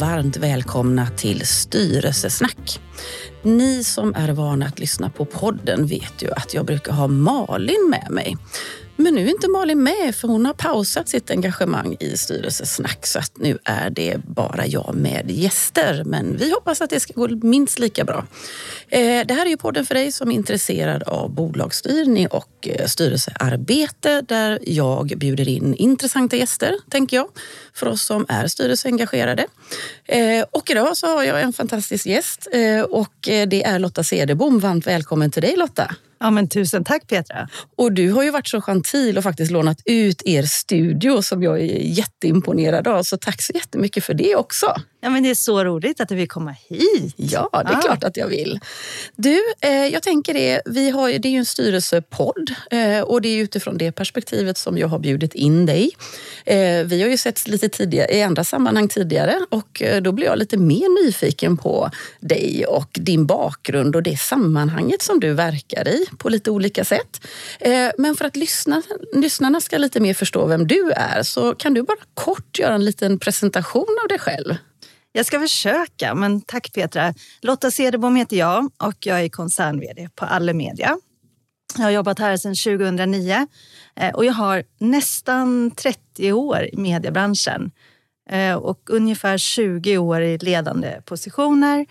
varmt välkomna till Styrelsesnack. Ni som är vana att lyssna på podden vet ju att jag brukar ha Malin med mig. Men nu är inte Malin med för hon har pausat sitt engagemang i styrelsesnack så att nu är det bara jag med gäster. Men vi hoppas att det ska gå minst lika bra. Eh, det här är ju podden för dig som är intresserad av bolagsstyrning och eh, styrelsearbete där jag bjuder in intressanta gäster, tänker jag, för oss som är styrelseengagerade. Eh, och idag så har jag en fantastisk gäst och det är Lotta Cederbom. Varmt välkommen till dig Lotta! Ja, men tusen tack Petra. Och du har ju varit så gentil och faktiskt lånat ut er studio som jag är jätteimponerad av. Så tack så jättemycket för det också. Ja, men det är så roligt att du vill komma hit. Ja, det är ah. klart att jag vill. Du, eh, jag tänker det, vi har, det är ju en styrelsepodd eh, och det är utifrån det perspektivet som jag har bjudit in dig. Eh, vi har ju sett lite tidigare, i andra sammanhang tidigare och eh, då blir jag lite mer nyfiken på dig och din bakgrund och det sammanhanget som du verkar i på lite olika sätt. Eh, men för att lyssna, lyssnarna ska lite mer förstå vem du är så kan du bara kort göra en liten presentation av dig själv. Jag ska försöka, men tack Petra. Lotta Cederbom heter jag och jag är koncern på Allemedia. Jag har jobbat här sedan 2009 eh, och jag har nästan 30 år i mediebranschen eh, och ungefär 20 år i ledande positioner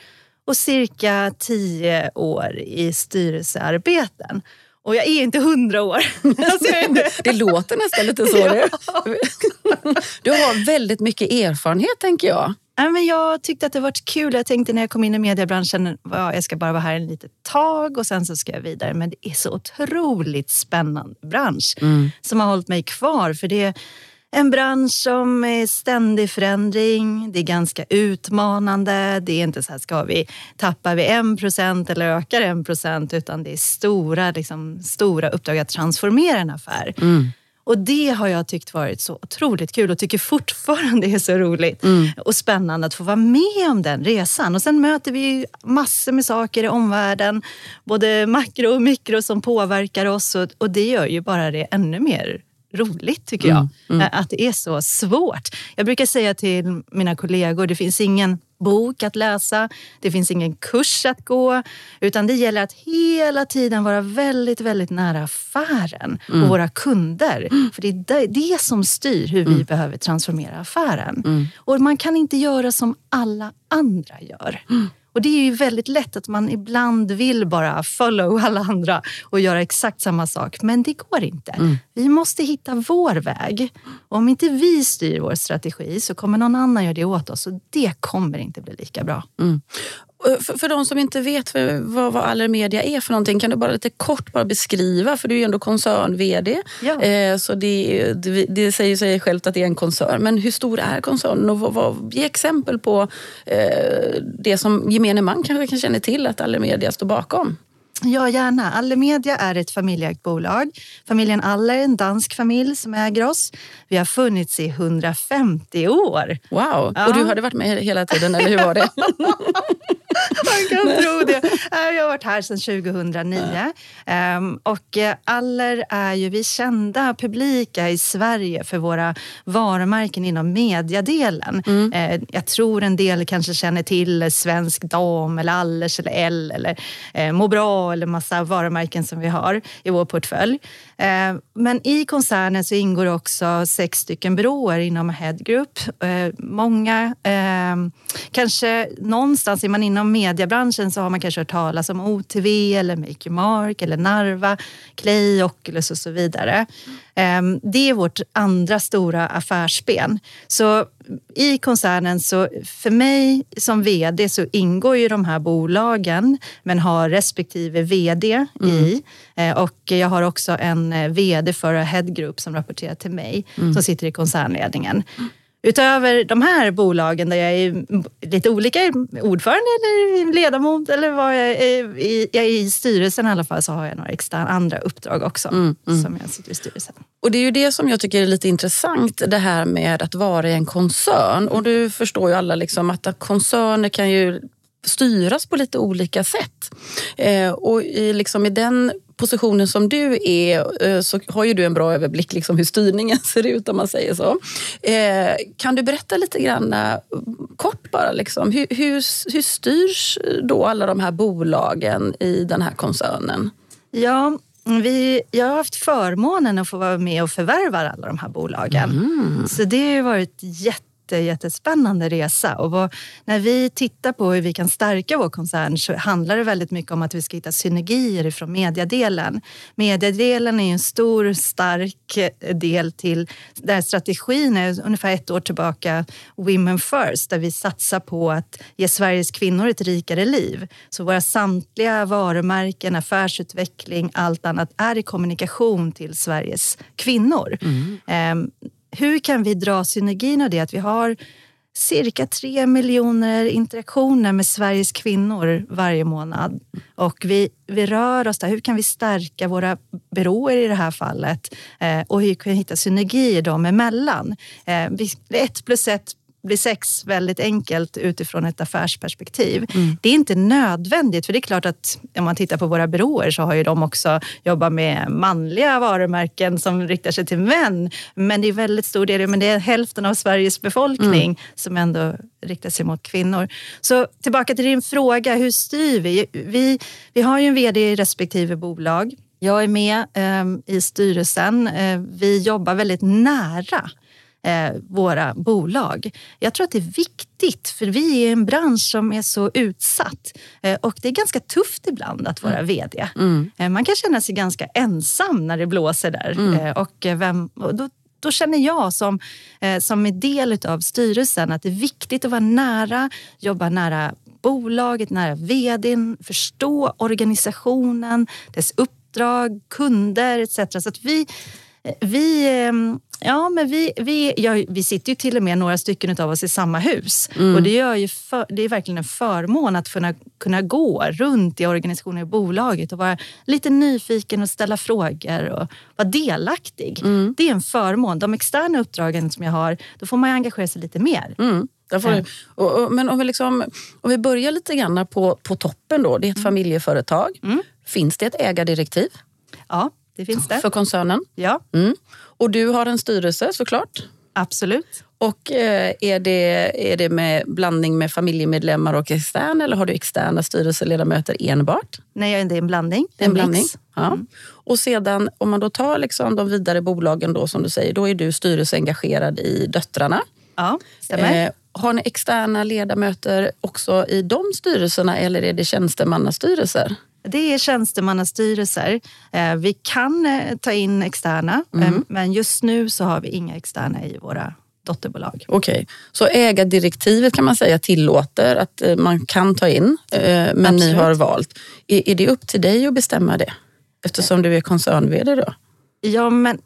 och cirka 10 år i styrelsearbeten. Och jag är inte hundra år. det låter nästan lite så. Ja. Du har väldigt mycket erfarenhet tänker jag. Ja, men jag tyckte att det var kul. Jag tänkte när jag kom in i mediebranschen, ja, jag ska bara vara här en litet tag och sen så ska jag vidare. Men det är så otroligt spännande bransch mm. som har hållit mig kvar. För det är en bransch som är ständig förändring. Det är ganska utmanande. Det är inte så här, ska vi tappa vi en procent eller ökar en procent? Utan det är stora, liksom, stora uppdrag att transformera en affär. Mm. Och det har jag tyckt varit så otroligt kul och tycker fortfarande är så roligt mm. och spännande att få vara med om den resan. Och sen möter vi massor med saker i omvärlden, både makro och mikro som påverkar oss och, och det gör ju bara det ännu mer roligt tycker jag. Mm. Mm. Att det är så svårt. Jag brukar säga till mina kollegor, det finns ingen bok att läsa, det finns ingen kurs att gå, utan det gäller att hela tiden vara väldigt, väldigt nära affären mm. och våra kunder. Mm. För det är det som styr hur vi mm. behöver transformera affären. Mm. Och man kan inte göra som alla andra gör. Och det är ju väldigt lätt att man ibland vill bara follow alla andra och göra exakt samma sak. Men det går inte. Mm. Vi måste hitta vår väg. Och om inte vi styr vår strategi så kommer någon annan göra det åt oss och det kommer inte bli lika bra. Mm. För, för de som inte vet vad, vad Allermedia är för någonting, kan du bara lite kort bara beskriva? För du är ju ändå koncern-VD. Ja. Eh, så det, det, det, säger sig självt att det är en koncern. Men hur stor är koncernen? Och vad, vad, ge exempel på eh, det som gemene man kanske kan känna till att Allermedia står bakom. Ja, gärna. Allemedia är ett familjeägt bolag. Familjen Aller en dansk familj som äger oss. Vi har funnits i 150 år. Wow! Ja. Och du hade varit med hela tiden, eller hur var det? Man kan tro det. Jag har varit här sedan 2009. Ja. Ehm, och eh, Aller är ju vi kända publika i Sverige för våra varumärken inom mediadelen. Mm. Eh, jag tror en del kanske känner till Svensk Dam eller Allers eller L eller eh, Må bra eller massa varumärken som vi har i vår portfölj. Eh, men i koncernen så ingår också sex stycken byråer inom Head Group. Många, kanske någonstans är man inom mediebranschen så har man kanske hört talas om OTV eller Make Mark eller Narva, Clay, Oculus och så vidare. Det är vårt andra stora affärsben. Så i koncernen, så för mig som VD så ingår ju de här bolagen men har respektive VD mm. i. Eh, och jag har också en eh, VD för Head Group som rapporterar till mig mm. som sitter i koncernledningen. Utöver de här bolagen där jag är lite olika, ordförande eller ledamot eller vad jag är i, jag är i styrelsen i alla fall, så har jag några extra andra uppdrag också mm, mm. som jag sitter i styrelsen. Och det är ju det som jag tycker är lite intressant, det här med att vara i en koncern. Och du förstår ju alla liksom att koncerner kan ju styras på lite olika sätt. Eh, och i, liksom, i den positionen som du är eh, så har ju du en bra överblick liksom hur styrningen ser ut om man säger så. Eh, kan du berätta lite grann kort bara, liksom, hur, hur, hur styrs då alla de här bolagen i den här koncernen? Ja, vi, jag har haft förmånen att få vara med och förvärva alla de här bolagen. Mm. Så det har varit jätte jättespännande resa. Och vad, när vi tittar på hur vi kan stärka vår koncern så handlar det väldigt mycket om att vi ska hitta synergier från mediedelen. Mediedelen är en stor, stark del till där strategin är ungefär ett år tillbaka Women First, där vi satsar på att ge Sveriges kvinnor ett rikare liv. Så våra samtliga varumärken, affärsutveckling, allt annat är i kommunikation till Sveriges kvinnor. Mm. Ehm, hur kan vi dra synergin av det? Att vi har cirka tre miljoner interaktioner med Sveriges kvinnor varje månad. Och vi, vi rör oss där. Hur kan vi stärka våra byråer i det här fallet? Eh, och hur kan vi hitta synergier dem emellan? Eh, ett plus ett blir sex väldigt enkelt utifrån ett affärsperspektiv. Mm. Det är inte nödvändigt, för det är klart att om man tittar på våra byråer så har ju de också jobbat med manliga varumärken som riktar sig till män. Men det är väldigt stor del, men det är hälften av Sveriges befolkning mm. som ändå riktar sig mot kvinnor. Så tillbaka till din fråga, hur styr vi? Vi, vi har ju en vd i respektive bolag. Jag är med eh, i styrelsen. Eh, vi jobbar väldigt nära eh, våra bolag. Jag tror att det är viktigt för vi är en bransch som är så utsatt eh, och det är ganska tufft ibland att vara mm. VD. Mm. Eh, man kan känna sig ganska ensam när det blåser där. Mm. Eh, och, eh, vem, och då, då känner jag som, eh, som är del av styrelsen att det är viktigt att vara nära, jobba nära bolaget, nära vdn, förstå organisationen, dess uppdrag, kunder etc. Så att vi, vi ehm, Ja, men vi, vi, ja, vi sitter ju till och med några stycken av oss i samma hus. Mm. Och det, gör ju för, det är verkligen en förmån att kunna, kunna gå runt i organisationen i bolaget och vara lite nyfiken och ställa frågor och vara delaktig. Mm. Det är en förmån. De externa uppdragen som jag har, då får man engagera sig lite mer. Mm. Därför, och, och, men om vi, liksom, om vi börjar lite grann på, på toppen då. Det är ett mm. familjeföretag. Mm. Finns det ett ägardirektiv? Ja, det finns det. För koncernen? Ja. Mm. Och du har en styrelse såklart? Absolut. Och eh, är det, är det med blandning med familjemedlemmar och extern eller har du externa styrelseledamöter enbart? Nej, det är en blandning. En, en blandning. Ja. Mm. Och sedan om man då tar liksom de vidare bolagen då som du säger, då är du styrelseengagerad i döttrarna. Ja, stämmer. Eh, har ni externa ledamöter också i de styrelserna eller är det tjänstemannastyrelser? Det är tjänstemannastyrelser. Eh, vi kan eh, ta in externa, mm. Men just nu så har vi inga externa i våra dotterbolag. Okej, okay. så ägardirektivet kan man säga tillåter att man kan ta in, men Absolut. ni har valt. Är det upp till dig att bestämma det? Eftersom du är koncern då? Ja, men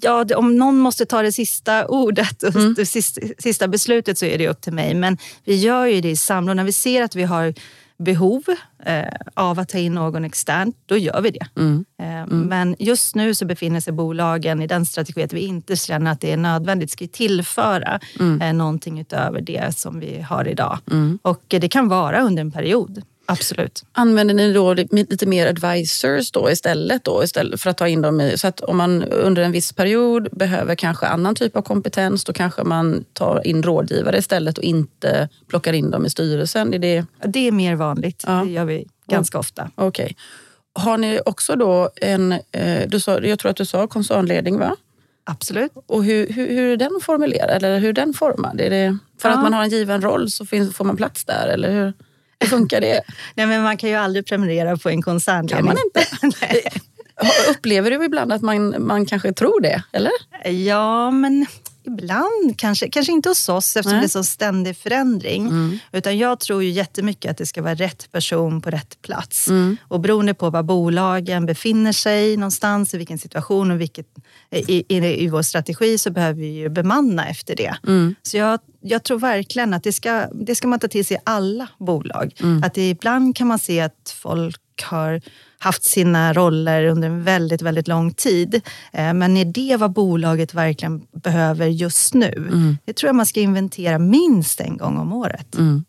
Ja, om någon måste ta det sista ordet och mm. det sista, sista beslutet så är det upp till mig. Men vi gör ju det i samråd. När vi ser att vi har behov eh, av att ta in någon externt, då gör vi det. Mm. Eh, mm. Men just nu så befinner sig bolagen i den strategi att vi inte känner att det är nödvändigt. Ska tillföra mm. eh, någonting utöver det som vi har idag. Mm. Och det kan vara under en period. Absolut. Använder ni då lite mer advisors då istället, då, istället för att ta in dem i... Så att om man under en viss period behöver kanske annan typ av kompetens, då kanske man tar in rådgivare istället och inte plockar in dem i styrelsen? Är det... det är mer vanligt. Ja. Det gör vi ganska ofta. Okej. Okay. Har ni också då en... Eh, du sa, jag tror att du sa koncernledning, va? Absolut. Och hur, hur, hur, är den formulerad? Eller hur är den formad? Är det för ja. att man har en given roll så finns, får man plats där? Eller hur? Hur funkar det? Nej, men man kan ju aldrig prenumerera på en koncernledning. Kan man inte? Upplever du ibland att man, man kanske tror det? Eller? Ja, men Ibland, kanske, kanske inte hos oss eftersom Nej. det är så ständig förändring. Mm. Utan jag tror ju jättemycket att det ska vara rätt person på rätt plats. Mm. Och beroende på var bolagen befinner sig någonstans, i vilken situation och vilket, i, i, i vår strategi så behöver vi ju bemanna efter det. Mm. Så jag, jag tror verkligen att det ska, det ska man ta till sig i alla bolag. Mm. Att det, ibland kan man se att folk har haft sina roller under en väldigt, väldigt lång tid. Eh, men är det vad bolaget verkligen behöver just nu? Mm. Det tror jag man ska inventera minst en gång om året. Mm.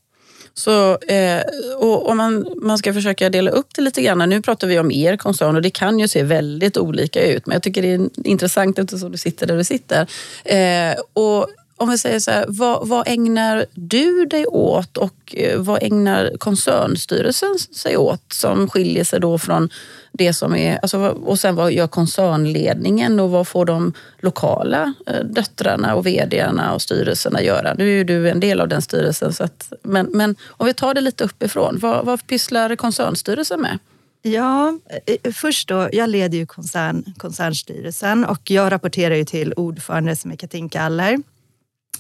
Så eh, och om man, man ska försöka dela upp det lite grann. Nu pratar vi om er koncern och det kan ju se väldigt olika ut. Men jag tycker det är intressant eftersom du sitter där du sitter. Eh, och om vi säger så här, vad, vad ägnar du dig åt och eh, vad ägnar koncernstyrelsen sig åt som skiljer sig då från det som är, alltså, och sen vad gör koncernledningen och vad får de lokala eh, döttrarna och vdarna och styrelserna göra? Nu är ju du en del av den styrelsen, så att, men, men om vi tar det lite uppifrån, vad, vad pysslar koncernstyrelsen med? Ja, eh, först då, jag leder ju koncern, koncernstyrelsen och jag rapporterar ju till ordförande som är Katinka Aller.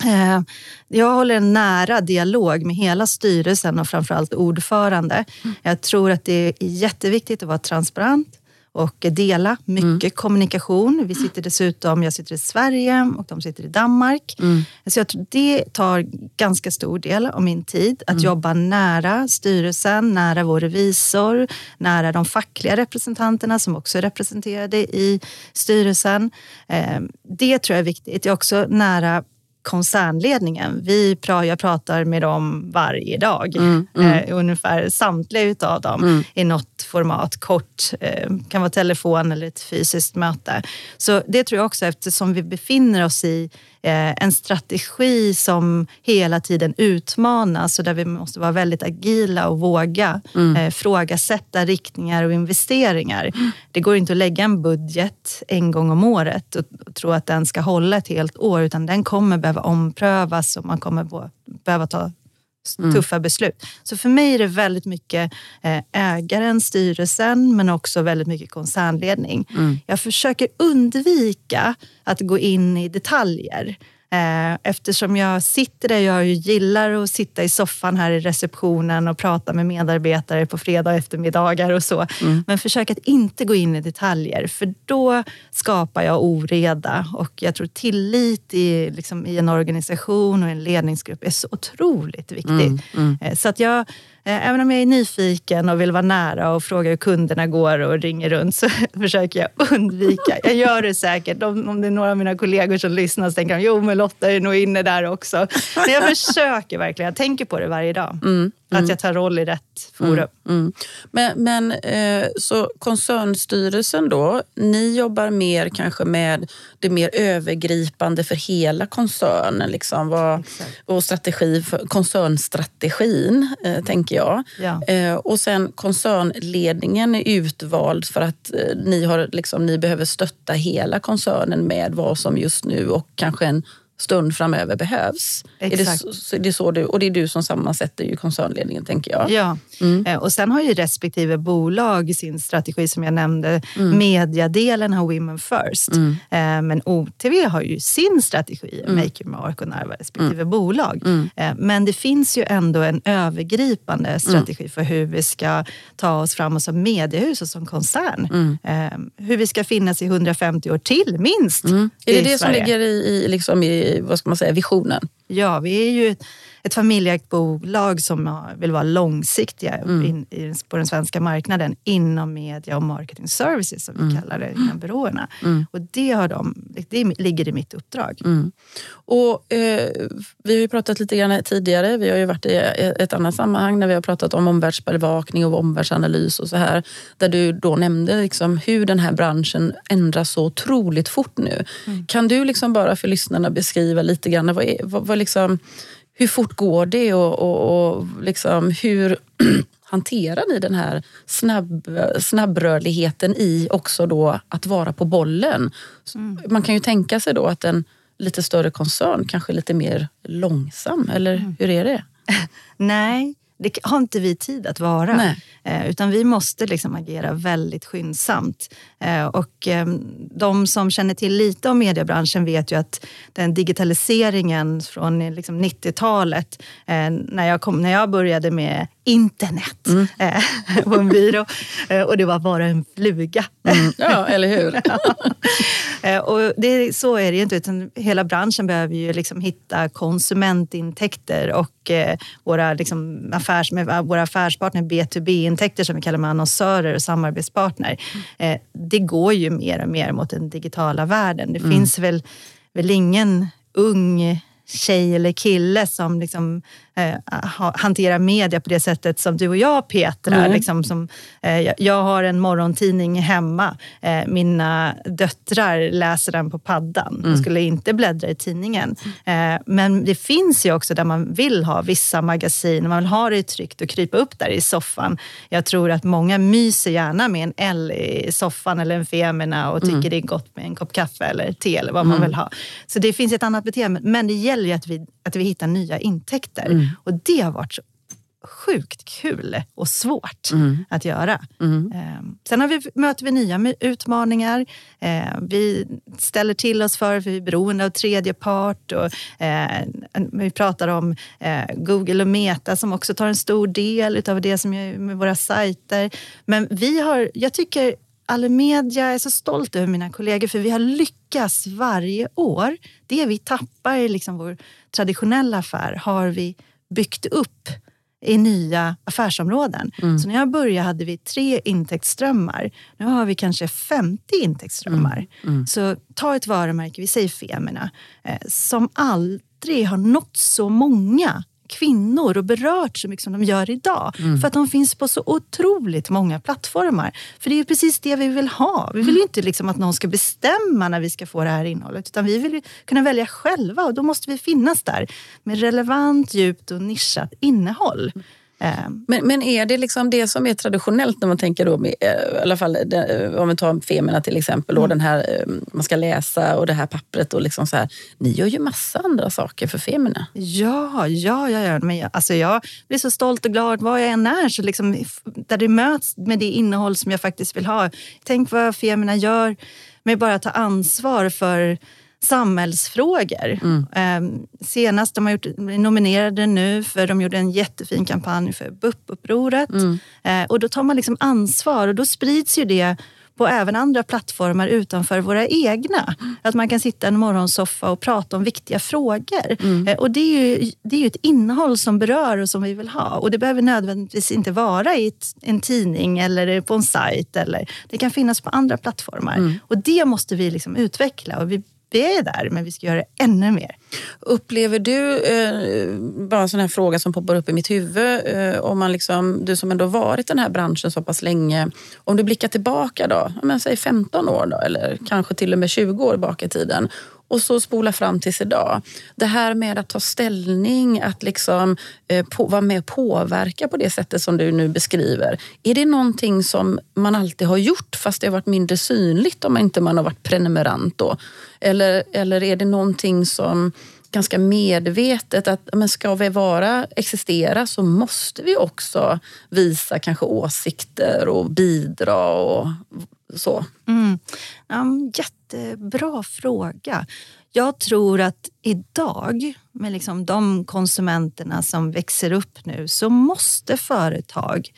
Eh, jag håller en nära dialog med hela styrelsen och framförallt ordförande. Mm. Jag tror att det är jätteviktigt att vara transparent och dela mycket mm. kommunikation. Vi sitter dessutom, jag sitter i Sverige och de sitter i Danmark. Mm. Så jag tror det tar ganska stor del av min tid att mm. jobba nära styrelsen, nära vår revisor, nära de fackliga representanterna som också är representerade i styrelsen. Eh, det tror jag är viktigt. Jag är också nära koncernledningen. Vi, jag pratar med dem varje dag. Mm, mm. Eh, ungefär samtliga utav dem mm. i något format. Kort, eh, kan vara telefon eller ett fysiskt möte. Så det tror jag också eftersom vi befinner oss i en strategi som hela tiden utmanas och där vi måste vara väldigt agila och våga mm. Eh, frågasätta riktningar och investeringar. Mm. Det går inte att lägga en budget en gång om året och tro att den ska hålla ett helt år utan den kommer behöva omprövas och man kommer behöva ta Mm. tuffa beslut. Så för mig är det väldigt mycket eh, ägaren, styrelsen, men också väldigt mycket koncernledning. Mm. Jag försöker undvika att gå in i detaljer. Eh, eftersom jag sitter där jag gillar att sitta i soffan här i receptionen och prata med medarbetare på fredag eftermiddagar och så. Mm. Men försök att inte gå in i detaljer för då skapar jag oreda och jag tror tillit i, liksom, i en organisation och en ledningsgrupp är så otroligt viktigt. Mm. Mm. Eh, så att jag även om jag är nyfiken och vill vara nära och frågar hur kunderna går och ringer runt så försöker jag undvika. Jag gör det säkert. Om, om det är några av mina kollegor som lyssnar så tänker de, jo men Lotta är nog inne där också. Men jag försöker verkligen. Jag tänker på det varje dag. Mm. Mm. Att jag tar roll i rätt forum. Mm. Mm. Men, men eh, så koncernstyrelsen då, ni jobbar mer kanske med det mer övergripande för hela koncernen. Liksom, vad, och strategi för, koncernstrategin, eh, tänker jag. Ja. Eh, och sen koncernledningen är utvald för att eh, ni, har, liksom, ni behöver stötta hela koncernen med vad som just nu och kanske en stund framöver behövs. Exakt. Är det, så, det är så du, och det är du som sammansätter ju koncernledningen, tänker jag. Ja, mm. Eh, och sen har ju respektive bolag sin strategi som jag nämnde. Mm. Mediadelen har Women First. Mm. Eh, men OTV har ju sin strategi, mm. Make Your Mark och Narva respektive mm. bolag. Mm. Eh, men det finns ju ändå en övergripande strategi för hur vi ska ta oss framåt som mediehus och som koncern. Hur vi ska finnas i 150 år till, minst. Är det det Sverige. som ligger i, i, liksom i vad ska man säga, visionen? Ja, vi är ju ett familjeägt bolag som vill vara långsiktiga mm. in, in, på den svenska marknaden inom media och marketing services som vi mm. kallar det inom byråerna. Mm. Och det, har de, det ligger i mitt uppdrag. Mm. Och, eh, vi har ju pratat lite grann tidigare, vi har ju varit i ett annat sammanhang när vi har pratat om omvärldsbevakning och omvärldsanalys och så här. Där du då nämnde liksom hur den här branschen ändras så otroligt fort nu. Mm. Kan du liksom bara för lyssnarna beskriva lite grann vad, är, vad, vad liksom, hur fort går det och, och, och liksom hur hanterar ni den här snabb, snabbrörligheten i också då att vara på bollen? Mm. Man kan ju tänka sig då att en lite större koncern kanske är lite mer långsam, eller mm. hur är det? Nej, det har inte vi tid att vara. Eh, utan vi måste liksom agera väldigt skyndsamt. Eh, och eh, de som känner till lite om mediebranschen vet ju att den digitaliseringen från liksom 90-talet, eh, när, jag kom, när jag började med internet mm. Eh, på en byrå eh, och det var bara en fluga. Mm. Ja, eller hur? och det, så är det ju inte, utan hela branschen behöver ju liksom hitta konsumentintäkter och våra, liksom affärs, med våra affärspartner, B2B-intäkter som vi kallar med annonsörer och samarbetspartner. Mm det går ju mer och mer mot den digitala världen. Det mm. finns väl, väl ingen ung tjej eller kille som liksom, eh, hanterar media på det sättet som du och jag Petra. Mm. Liksom, som, eh, jag har en morgontidning hemma. Eh, mina döttrar läser den på paddan. Mm. De skulle inte bläddra i tidningen. Eh, men det finns ju också där man vill ha vissa magasin. Man vill ha det tryggt och krypa upp där i soffan. Jag tror att många myser gärna med en L i soffan eller en Femina och tycker mm. det är gott med en kopp kaffe eller te eller vad man mm. vill ha. Så det finns ett annat beteende. Men det gäller ju att vi, att vi hittar nya intäkter. Mm. Och det har varit så sjukt kul och svårt mm. att göra. Mm. Ehm, sen har vi, möter vi nya utmaningar. Ehm, vi ställer till oss för att vi är beroende av tredje part. Och, eh, vi pratar om eh, Google och Meta som också tar en stor del av det som gör med våra sajter. Men vi har, jag tycker Allemedia är så stolt över mina kollegor för vi har lyckats varje år. Det vi tappar i liksom vår traditionella affär har vi byggt upp i nya affärsområden. Mm. Så när jag började hade vi tre intäktsströmmar. Nu har vi kanske 50 intäktsströmmar. Mm. Mm. Så ta ett varumärke, vi säger Femina, eh, som aldrig har nått så många kvinnor och berört så mycket som de gör idag. Mm. För att de finns på så otroligt många plattformar. För det är precis det vi vill ha. Vi vill mm. inte liksom att någon ska bestämma när vi ska få det här innehållet. Utan vi vill kunna välja själva och då måste vi finnas där med relevant, djupt och nischat innehåll. Ehm. Men, men är det liksom det som är traditionellt när man tänker då, eh, i alla fall eh, om vi tar Femina till exempel, mm. och den här, eh, man ska läsa och det här pappret och liksom så här. Ni gör ju massa andra saker för Femina. Ja, ja, ja, ja. Men jag, alltså jag blir så stolt och glad var jag än är, så liksom, där det möts med det innehåll som jag faktiskt vill ha. Tänk vad Femina gör med bara att ta ansvar för samhällsfrågor. Mm. Eh, senast, de har gjort, nominerade nu för de gjorde en jättefin kampanj för BUP-upproret. Mm. Eh, och då tar man liksom ansvar och då sprids ju det på även andra plattformar utanför våra egna. Att man kan sitta i en morgonsoffa och prata om viktiga frågor. Mm. Eh, och det är, ju, det är ju ett innehåll som berör och som vi vill ha. Och det behöver nödvändigtvis inte vara i ett, en tidning eller på en sajt. Eller, det kan finnas på andra plattformar. Mm. Och det måste vi liksom utveckla. Och vi vi är där, men vi ska göra det ännu mer. Upplever du, eh, bara en sån här fråga som poppar upp i mitt huvud, eh, om man liksom, du som ändå varit i den här branschen så pass länge, om du blickar tillbaka då, men säg 15 år då, eller kanske till och med 20 år bak i tiden och så spola fram tills idag. Det här med att ta ställning, att liksom, eh, på, vara med och påverka på det sättet som du nu beskriver. Är det någonting som man alltid har gjort fast det har varit mindre synligt om inte man har varit prenumerant då? Eller, eller är det någonting som ganska medvetet att men ska vi vara, existera så måste vi också visa kanske åsikter och bidra och så? Mm. Um, jättebra fråga. Jag tror att idag, med liksom de konsumenterna som växer upp nu, så måste företag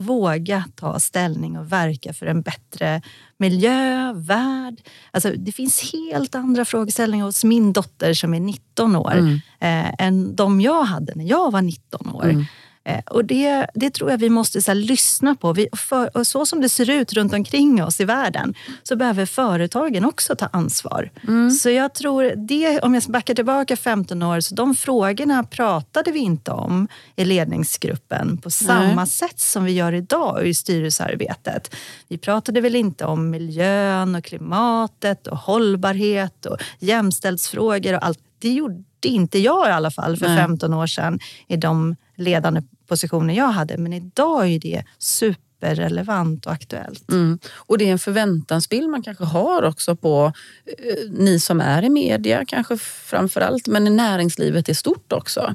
våga ta ställning och verka för en bättre miljö, värld. Alltså, det finns helt andra frågeställningar hos min dotter som är 19 år mm. eh, än de jag hade när jag var 19 år. Mm. Eh, och det, det tror jag vi måste så lyssna på. Vi, för, och så som det ser ut runt omkring oss i världen så behöver företagen också ta ansvar. Mm. Så jag tror, det, om jag backar tillbaka 15 år, så de frågorna pratade vi inte om i ledningsgruppen på samma Nej. sätt som vi gör idag i styrelsearbetet. Vi pratade väl inte om miljön och klimatet och hållbarhet och jämställdhetsfrågor och allt. Det gjorde inte jag i alla fall för Nej. 15 år sedan i de ledande positioner jag hade. Men idag är det superrelevant och aktuellt. Mm. Och det är en förväntansbild man kanske har också på eh, ni som är i media kanske framför allt, men i näringslivet i stort också.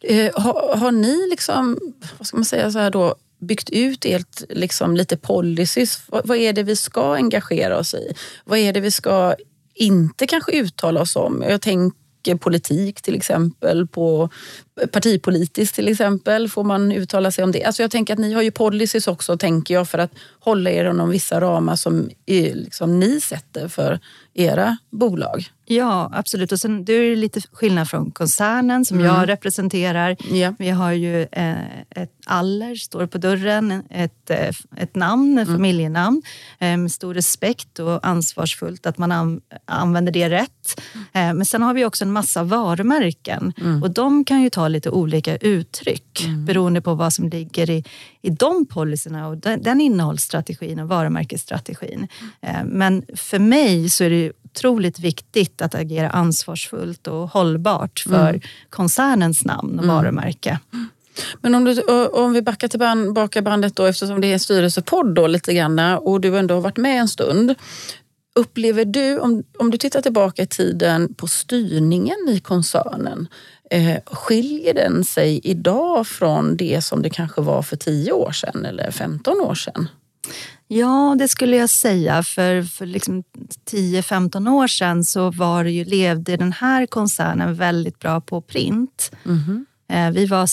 Eh, har, har, ni liksom, vad ska man säga så här då, byggt ut ert liksom lite policies? Vad, vad är det vi ska engagera oss i? Vad är det vi ska inte kanske uttala oss om? Jag tänker politik till exempel på partipolitiskt till exempel? Får man uttala sig om det? Alltså jag tänker att ni har ju policies också, tänker jag, för att hålla er inom vissa ramar som är, liksom, ni sätter för era bolag. Ja, absolut. Och sen det är lite skillnad från koncernen som mm. jag representerar. Yeah. Vi har ju eh, ett Aller, står på dörren, ett, eh, ett namn, ett mm. familjenamn eh, med stor respekt och ansvarsfullt att man an, använder det rätt. Eh, men sen har vi också en massa varumärken mm. och de kan ju ta lite olika uttryck mm. beroende på vad som ligger i, i de policyerna och den, den innehållsstrategin och varumärkesstrategin. Eh, men för mig så är det otroligt viktigt att agera ansvarsfullt och hållbart för mm. koncernens namn och mm. varumärke. Men om, du, om vi backar tillbaka bandet då eftersom det är en styrelsepodd då lite grann och du ändå har varit med en stund. Upplever du, om, om du tittar tillbaka i tiden på styrningen i koncernen, eh, skiljer den sig idag från det som det kanske var för 10 år sedan eller 15 år sedan? Ja, det skulle jag säga. För, för liksom 10-15 år sedan så var ju, levde den här koncernen väldigt bra på print. Mm. Vi, var,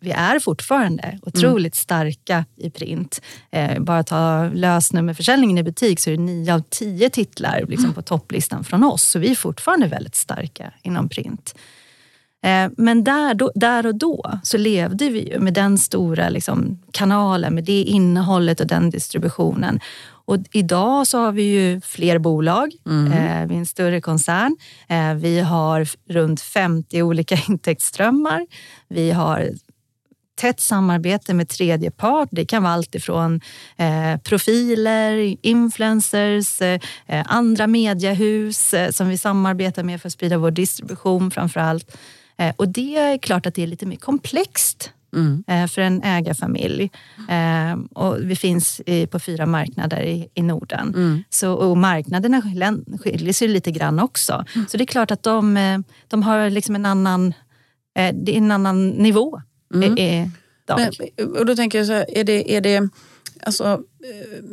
vi är fortfarande otroligt mm. starka i print. Eh, bara ta lösnummerförsäljningen i butik så är det 9 av 10 titlar liksom, på topplistan från oss. Så vi är fortfarande väldigt starka inom print. Eh, men där, då, där och då så levde vi ju med den stora liksom, kanalen, med det innehållet och den distributionen. Och idag så har vi ju fler bolag, mm. eh, vi är en större koncern. Eh, vi har runt 50 olika intäktsströmmar. Vi har tätt samarbete med tredje part. Det kan vara allt ifrån eh, profiler, influencers, eh, andra mediehus eh, som vi samarbetar med för att sprida vår distribution framför allt. Eh, och det är klart att det är lite mer komplext mm. Eh, för en ägarfamilj. Eh, och vi finns på fyra marknader i, Norden. Mm. Så, och marknaderna skiljer sig lite grann också. Mm. Så det är klart att de, de har liksom en annan, det är en annan nivå mm. Men, och då tänker jag så här, är det, är det alltså, eh,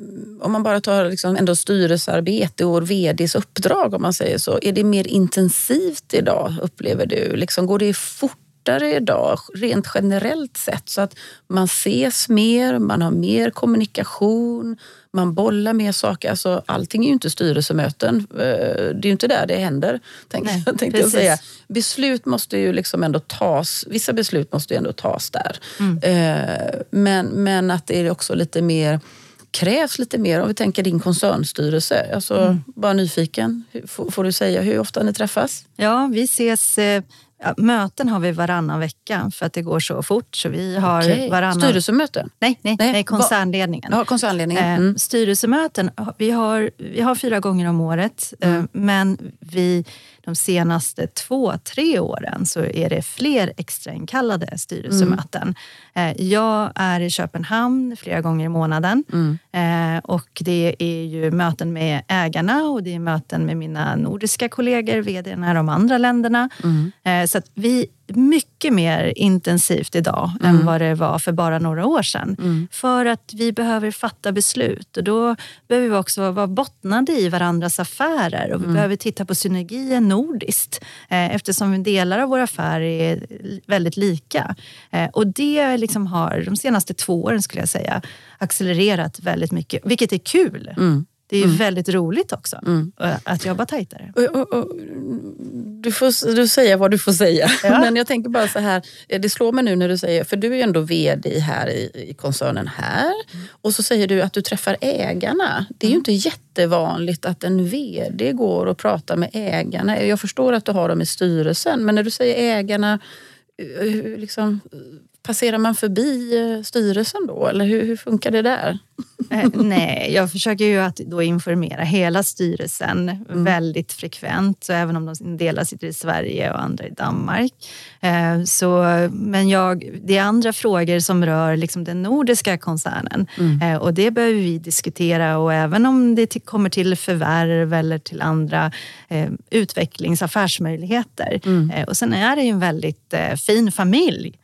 om man bara tar liksom ändå styrelsearbete och vds uppdrag om man säger så. Är det mer intensivt idag upplever du? Liksom, går det fort fortare idag rent generellt sett så att man ses mer, man har mer kommunikation, man bollar mer saker. Alltså, allting är ju inte styrelsemöten. Eh, det är ju inte där det händer. Nej, tänkte jag säga. Beslut måste ju liksom ändå tas. Vissa beslut måste ju ändå tas där. Mm. Eh, men, men att det är också lite mer krävs lite mer. Om vi tänker din koncernstyrelse. Alltså, mm. Bara nyfiken, får, får, du säga hur ofta ni träffas? Ja, vi ses eh, Ja, möten har vi varannan vecka för att det går så fort. Så vi har okay. varannan... Styrelsemöten? Nej, nej, nej, nej koncernledningen. Ja, koncernledningen. Eh, mm. styrelsemöten, vi har, vi har fyra gånger om året. Eh, mm. Men vi de senaste två, tre åren så är det fler extrainkallade styrelsemöten. Mm. Jag är i Köpenhamn flera gånger i månaden mm. Eh, och det är ju möten med ägarna och det är möten med mina nordiska kollegor, vd i de andra länderna. Mm. Eh, så att vi mycket mer intensivt idag mm. än vad det var för bara några år sedan. Mm. För att vi behöver fatta beslut och då behöver vi också vara bottnade i varandras affärer och vi mm. behöver titta på synergier nordiskt eh, eftersom delar av våra affärer är väldigt lika. Eh, och det liksom har de senaste två åren skulle jag säga accelererat väldigt mycket, vilket är kul. Det är mm. väldigt roligt också mm. att jobba tajtare. Och, och, och, du får du säga vad du får säga. Ja. Men jag tänker bara så här, det slår mig nu när du säger, för du är ju ändå VD här i, i koncernen här. Mm. Och så säger du att du träffar ägarna. Det är ju mm. inte jättevanligt att en VD går och pratar med ägarna. Jag förstår att du har dem i styrelsen, men när du säger ägarna, eh, liksom, passerar man förbi eh, styrelsen då? Eller hur, hur funkar det där? Eh, nej, jag försöker ju att då informera hela styrelsen mm. väldigt frekvent. Så även om de delar sitter i Sverige och andra i Danmark. Eh, så, men jag, det är andra frågor som rör liksom den nordiska koncernen. Mm. Och det behöver vi diskutera. Och även om det kommer till förvärv eller till andra utvecklings affärsmöjligheter. Mm. och sen är det ju en väldigt fin familj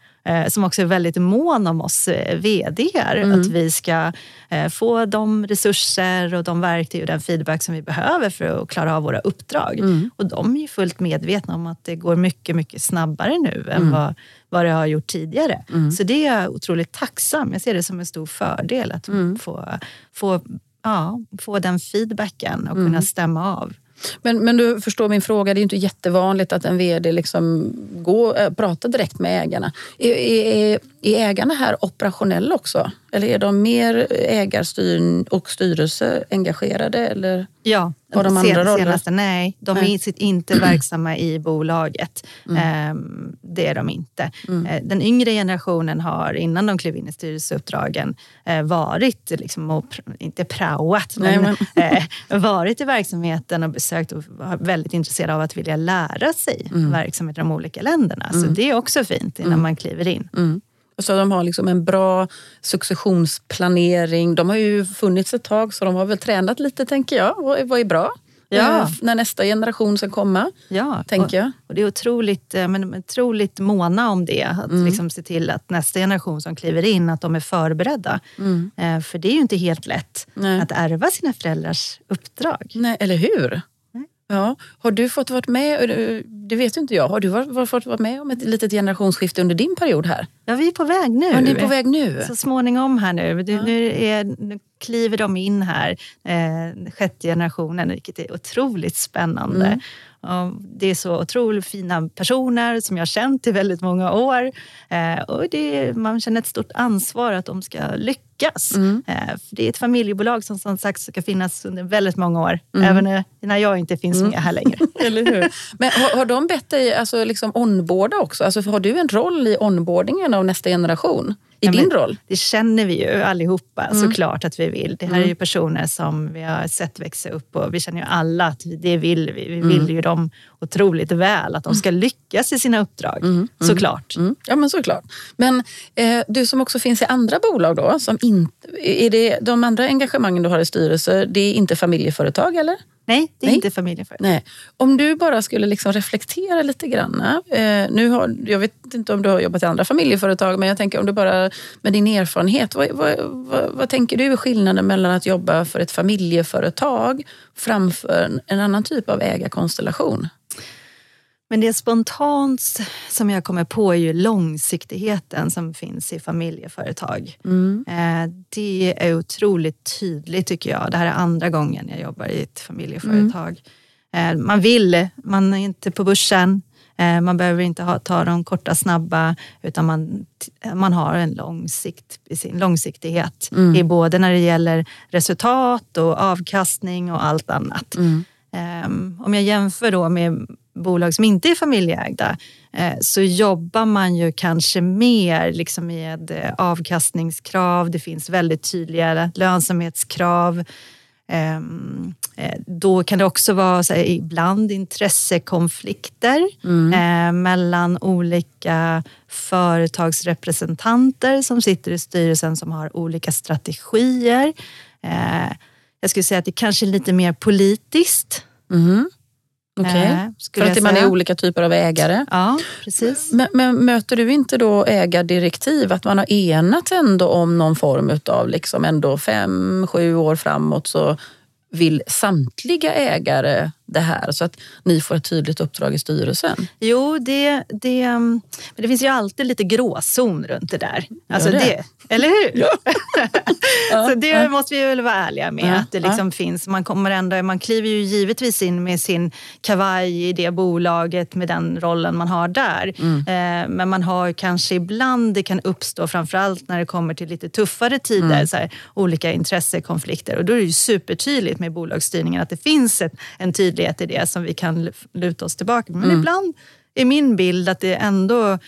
som också är väldigt mån om oss eh, VDR. Mm. Att vi ska eh, få de resurser och de verktyg och den feedback som vi behöver för att klara av våra uppdrag. Mm. Och de är ju fullt medvetna om att det går mycket, mycket snabbare nu än mm. vad, vad det har gjort tidigare. Mm. Så det är jag otroligt tacksam. Jag ser det som en stor fördel att mm. få, få, ja, få den feedbacken och kunna mm. stämma av. Men, men du förstår min fråga, det är inte jättevanligt att en VD liksom går, eh, pratar direkt med ägarna. Är, är, är ägarna här operationella också? Eller är de mer ägarstyr och styrelse engagerade? Eller? Ja, har de andra senaste, nej. De nej. är inte verksamma i bolaget. Mm. Ehm, det är de inte. Mm. Eh, den yngre generationen har innan de klev in i styrelseuppdragen eh, varit, liksom, och, inte praoat, men, nej, men. Eh, varit i verksamheten och besökt och var väldigt intresserade av att vilja lära sig mm. verksamheter i de olika länderna. Så mm. det är också fint innan mm. man kliver in. Så de har liksom en bra successionsplanering. De har ju funnits ett tag så de har väl tränat lite tänker jag. Vad är bra? Ja. Eh, när nästa generation ska komma. Ja, tänker jag. Och det är otroligt, eh, men otroligt måna om det. Att mm. liksom se till att nästa generation som kliver in, att de är förberedda. Mm. Eh, för det är ju inte helt lätt Nej. att ärva sina föräldrars uppdrag. Nej, eller hur? Ja. Har du fått vara med, det vet inte jag, har du fått vara med om ett litet generationsskifte under din period här? Ja, vi är på väg nu. Ja, ni är på väg nu? Så småningom här nu. Ja. Nu, är, nu kliver de in här, eh, sjätte generationen, vilket är otroligt spännande. Mm. Det är så otroligt fina personer som jag har känt i väldigt många år. Eh, och det, man känner ett stort ansvar att de ska lyckas. Mm. Eh, det är ett familjebolag som som sagt ska finnas under väldigt många år. Mm. Även när jag inte finns mm. med här längre. Eller hur? Men har, har de bett dig alltså, liksom onboarda också? Alltså, har du en roll i onboardingen av nästa generation? i din roll? Det känner vi ju allihopa mm. såklart att vi vill. Det här mm. är ju personer som vi har sett växa upp och vi känner ju alla att det vill vi. Vi vill mm. ju dem otroligt väl, att de ska lyckas i sina uppdrag. Mm. mm. Såklart. Mm. Ja men såklart. Men eh, du som också finns i andra bolag då, som inte, är det de andra engagemangen du har i styrelser, det är inte familjeföretag eller? Nej, det är Nej. inte familjeföretag. Nej. Om du bara skulle liksom reflektera lite grann. Eh, nu har, jag vet inte om du har jobbat i andra familjeföretag, men jag tänker om du bara med din erfarenhet. Vad, vad, vad, vad tänker du är skillnaden mellan att jobba för ett familjeföretag framför en annan typ av ägarkonstellation? Men det spontant som jag kommer på är ju långsiktigheten som finns i familjeföretag. Mm. Eh, det är otroligt tydligt tycker jag. Det här är andra gången jag jobbar i ett familjeföretag. Mm. Man vill, man är inte på börsen. Eh, man behöver inte ha, ta de korta snabba utan man, man har en långsikt, sin långsiktighet mm. i både när det gäller resultat och avkastning och allt annat. Mm. Um, om jag jämför då med bolag som inte är familjeägda eh, så jobbar man ju kanske mer liksom med eh, avkastningskrav. Det finns väldigt tydliga lönsamhetskrav. Ehm, eh, då kan det också vara här, ibland intressekonflikter mm. mellan olika företagsrepresentanter som sitter i styrelsen som har olika strategier. Jag skulle säga att det kanske är lite mer politiskt. Mm. Okay. för att man är olika typer av ägare. Ja, precis. Men, men, möter du inte då ägardirektiv, att man har enat ändå om någon form av liksom ändå fem, sju år framåt så vill samtliga ägare det här så att ni får ett tydligt uppdrag i styrelsen? Jo, det, det, men det finns ju alltid lite gråzon runt det där. Alltså det. Eller hur? Ja. så det måste vi väl vara ärliga med. Att det liksom finns. Man, kommer ändå, man kliver ju givetvis in med sin kavaj i det bolaget med den rollen man har där. Mm. Eh, men man har kanske ibland, det kan uppstå framförallt när det kommer till lite tuffare tider, mm. så här, olika intressekonflikter. Och då är det ju supertydligt med bolagsstyrningen att det finns ett, en tydlig tydlighet i det som vi kan luta oss tillbaka Men mm. ibland är min bild att det ändå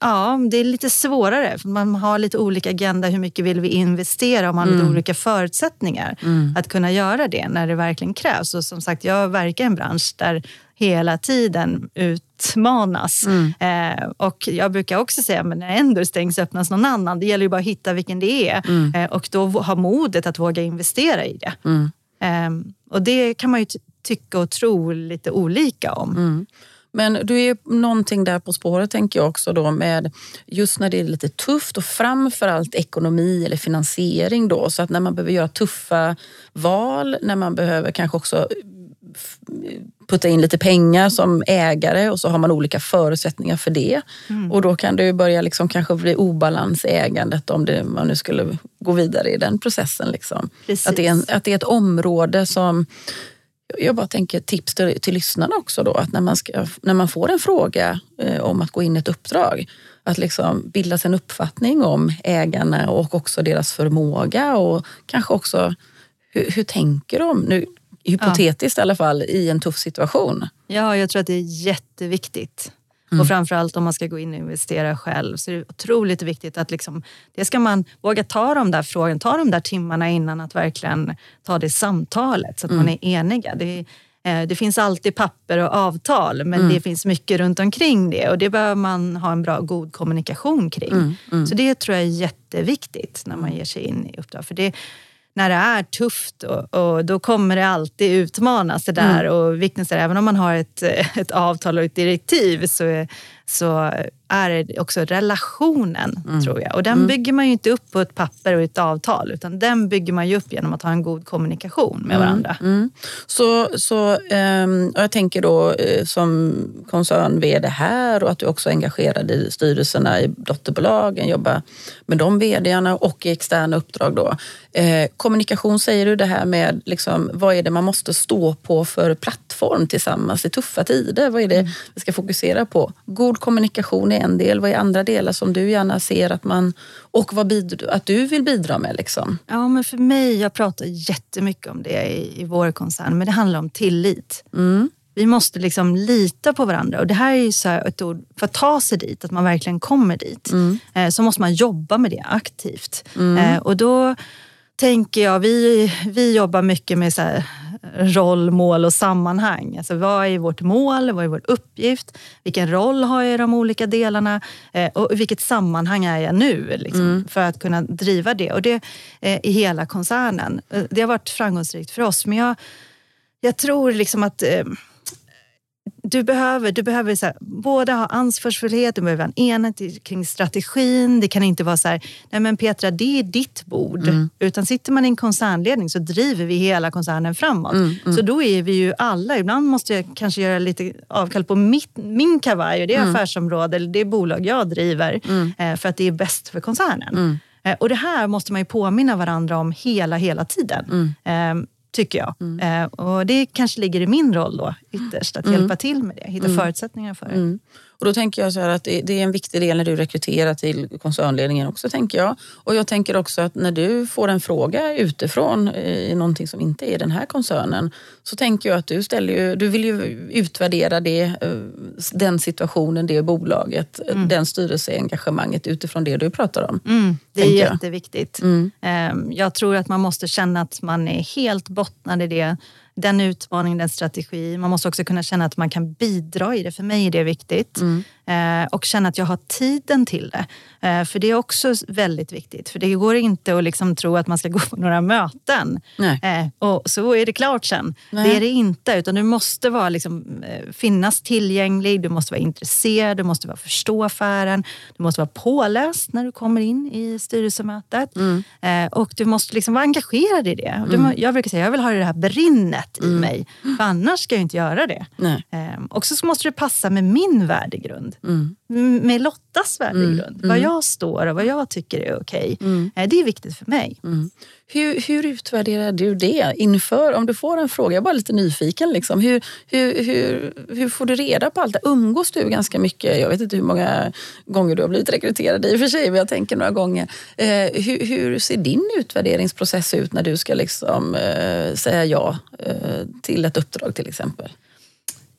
ja, det är lite svårare. För man har lite olika agenda. Hur mycket vill vi investera? Och man har mm. lite olika förutsättningar mm. att kunna göra det när det verkligen krävs. Och som sagt, jag verkar i en bransch där hela tiden utmanas. Mm. Uh, och jag brukar också säga att när en dörr stängs öppnas någon annan. Det gäller ju bara att hitta vilken det är uh, och då ha modet att våga investera i det. Um, och det kan man ju tycka och tro lite olika om. Men du är någonting där på spåret tänker jag också då med just när det är lite tufft och framförallt ekonomi eller finansiering då. Så att när man behöver göra tuffa val, när man behöver kanske också putta in lite pengar som ägare och så har man olika förutsättningar för det. Mm. Och då kan det börja liksom kanske bli obalans i ägandet om det, man nu skulle gå vidare i den processen. Liksom. Att, det är en, att det är ett område som jag bara tänker tips till, till lyssnarna också då, att när man, ska, när man får en fråga eh, om att gå in i ett uppdrag, att liksom bilda sig en uppfattning om ägarna och också deras förmåga och kanske också hur, hur tänker de? Nu, hypotetiskt ja. i alla fall, i en tuff situation. Ja, jag tror att det är jätteviktigt. Mm. Och framförallt om man ska gå in och investera själv så är det otroligt viktigt att liksom, det ska man våga ta de där frågorna, ta de där timmarna innan att verkligen ta det samtalet så att mm. man är eniga. Det, eh, det finns alltid papper och avtal men mm. det finns mycket runt omkring det och det behöver man ha en bra, god kommunikation kring. Mm. Mm. Så det tror jag är jätteviktigt när man ger sig in i uppdrag. För det, när det är tufft och, och, då kommer det alltid utmanas det där. Mm. Och är, även om man har ett, ett avtal och ett direktiv så, så är det också relationen, mm. tror jag. Och den mm. bygger man ju inte upp på ett papper och ett avtal, utan den bygger man ju upp genom att ha en god kommunikation med mm. varandra. Mm. Så, så um, jag tänker då uh, som koncern-vd här och att du också är engagerad i styrelserna i dotterbolagen, jobbar med de vdarna och i externa uppdrag. Då. Uh, kommunikation säger du det här med liksom, vad är det man måste stå på för plattform tillsammans i tuffa tider? Vad är det mm. vi ska fokusera på? God kommunikation är en del. Vad är andra delar som du gärna ser att man och vad bidrar, att du vill bidra med? Liksom? Ja, men för mig, jag pratar jättemycket om det i, i vår koncern, men det handlar om tillit. Mm. Vi måste liksom lita på varandra och det här är ju så ett ord för att ta sig dit, att man verkligen kommer dit. Mm. Eh, så måste man jobba med det aktivt. Mm. Eh, och då tänker jag, vi, vi jobbar mycket med så här, roll, mål och sammanhang. Alltså vad är vårt mål? Vad är vår uppgift? Vilken roll har jag i de olika delarna? Eh, och vilket sammanhang är jag nu? Liksom, mm. För att kunna driva det. Och det eh, i hela koncernen. Eh, det har varit framgångsrikt för oss. Men jag, jag tror liksom att eh, du behöver, du behöver så här, både ha ansvarsfullhet, du behöver ha en enhet kring strategin. Det kan inte vara så här, nej men Petra, det är ditt bord. Mm. Utan sitter man i en koncernledning så driver vi hela koncernen framåt. Mm, mm. Så då är vi ju alla, ibland måste jag kanske göra lite avkall på mitt, min kavaj och det mm. affärsområde eller det bolag jag driver mm. eh, för att det är bäst för koncernen. Mm. Eh, och det här måste man ju påminna varandra om hela, hela tiden. Eh, tycker jag. Mm. Eh, och det kanske ligger i min roll då ytterst, att mm. hjälpa till med det, hitta mm. förutsättningar för det. Och då tänker jag så att det, är en viktig del när du rekryterar till koncernledningen också, tänker jag. Och jag tänker också att när du får en fråga utifrån i någonting som inte är den här koncernen, så tänker jag att du, ställer ju, du vill ju utvärdera det, eh, den situationen, det bolaget, mm. den styrelseengagemanget utifrån det du pratar om. Mm, det är jätteviktigt. Mm. Ehm, jag tror att man måste känna att man är helt bottnad i det den utmaningen, den strategi. Man måste också kunna känna att man kan bidra i det. För mig är det viktigt. Mm. Eh, och känna att jag har tiden till det. Eh, för det är också väldigt viktigt. För det går inte att liksom tro att man ska gå på några möten eh, och så är det klart sen. Nej. Det är det inte. Utan du måste vara, liksom, finnas tillgänglig, du måste vara intresserad, du måste vara förstå affären. Du måste vara påläst när du kommer in i styrelsemötet. Mm. Och du måste liksom vara engagerad i det. Du, mm. Jag brukar säga jag vill ha det här brinnet i mm. mig. För annars ska jag inte göra det. Eh, och så måste det passa med min värdegrund. Mm. Med Lottas värdegrund, mm. vad mm. jag står och vad jag tycker är okej. Mm. Eh, det är viktigt för mig. Mm. Hur, hur utvärderar du det inför, om du får en fråga? Jag är bara lite nyfiken. Liksom. Hur, hur, hur, hur får du reda på allt det? Umgås du ganska mycket? Jag vet inte hur många gånger du har blivit rekryterad i och för sig, men jag tänker några gånger. Eh, hur, hur, ser din utvärderingsprocess ut när du ska liksom, eh, säga ja eh, till ett uppdrag till exempel?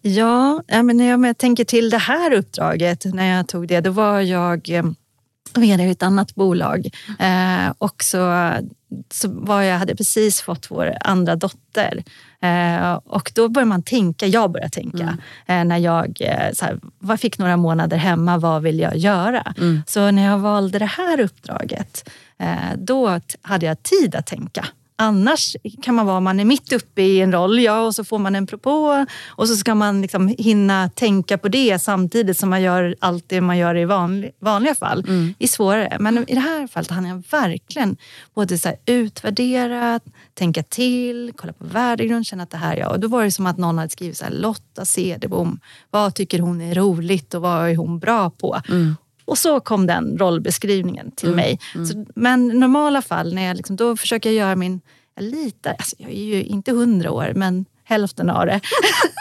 Ja, men när jag tänker till det här uppdraget, när jag tog det, då var jag eh, vd i ett annat bolag. Eh, och så, så var jag, hade precis fått vår andra dotter. Eh, och då börjar man tänka, jag börjar tänka, mm. eh, när jag eh, så här, fick några månader hemma, vad vill jag göra? Mm. Så när jag valde det här uppdraget, eh, då hade jag tid att tänka. Annars kan man vara, man är mitt uppe i en roll, ja, och så får man en propå och så ska man liksom hinna tänka på det samtidigt som man gör allt det man gör i vanlig, vanliga fall. Mm. Det är svårare. Men i det här fallet hann jag verkligen både så utvärdera, tänka till, kolla på värdegrund, känna att det här är jag. Och då var det som att någon hade skrivit så här, Lotta Cederbom, vad tycker hon är roligt och vad är hon bra på? Mm. Och så kom den rollbeskrivningen till mm. mig. Mm. Så, men i normala fall, när jag liksom, då försöker jag göra min... Jag litar, alltså jag är ju inte hundra år, men hälften av det.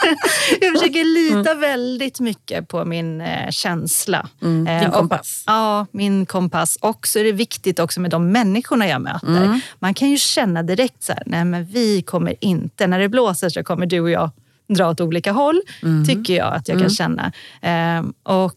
jag försöker lita mm. väldigt mycket på min eh, känsla. Mm. Din eh, kompass? Och, ja, min kompass. Och så är det viktigt också med de människorna jag möter. Mm. Man kan ju känna direkt så här, nej men vi kommer inte, när det blåser så kommer du och jag dra åt olika håll, mm. tycker jag att jag kan mm. känna. Eh, och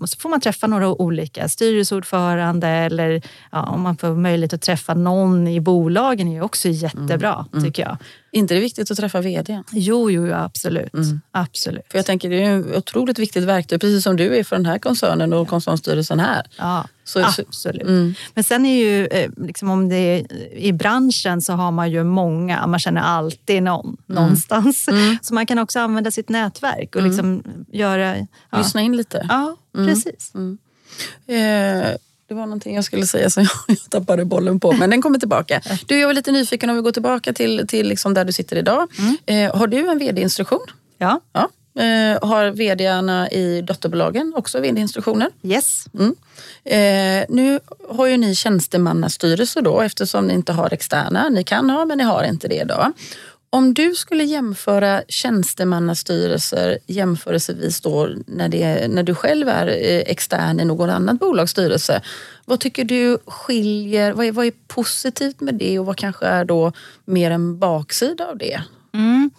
och så får man träffa några olika styrelseordförande eller ja, om man får möjlighet att träffa någon i bolagen är också jättebra, mm. tycker jag. Inte det viktigt att träffa vd? Jo, jo, absolut. Mm. absolut. För jag tänker det är ett otroligt viktigt verktyg, precis som du är för den här koncernen och koncernstyrelsen här. Ja, så, absolut. Mm. Men sen är ju, eh, liksom om det är, i branschen så har man ju många, man känner alltid någon mm. någonstans. Mm. Så man kan också använda sitt nätverk och mm. liksom göra... Ja. Lyssna in lite. Ja, Mm. Precis. Eh, det var någonting jag skulle säga som jag tappade bollen på, men den kommer tillbaka. Du, jag var lite nyfiken om vi går tillbaka till, till liksom där du sitter idag. Mm. Eh, har du en vd-instruktion? Ja. ja. Eh, har vdarna i dotterbolagen också vd-instruktioner? Yes. Mm. Eh, nu har ju ni tjänstemannastyrelse då eftersom ni inte har externa. Ni kan ha, men ni har inte det idag. Om du skulle jämföra tjänstemannastyrelser jämförelsevis då när, det, när du själv är eh, extern i någon annan bolagsstyrelse. Vad tycker du skiljer? Vad är, vad är positivt med det och vad kanske är då mer en baksida av det? Mm.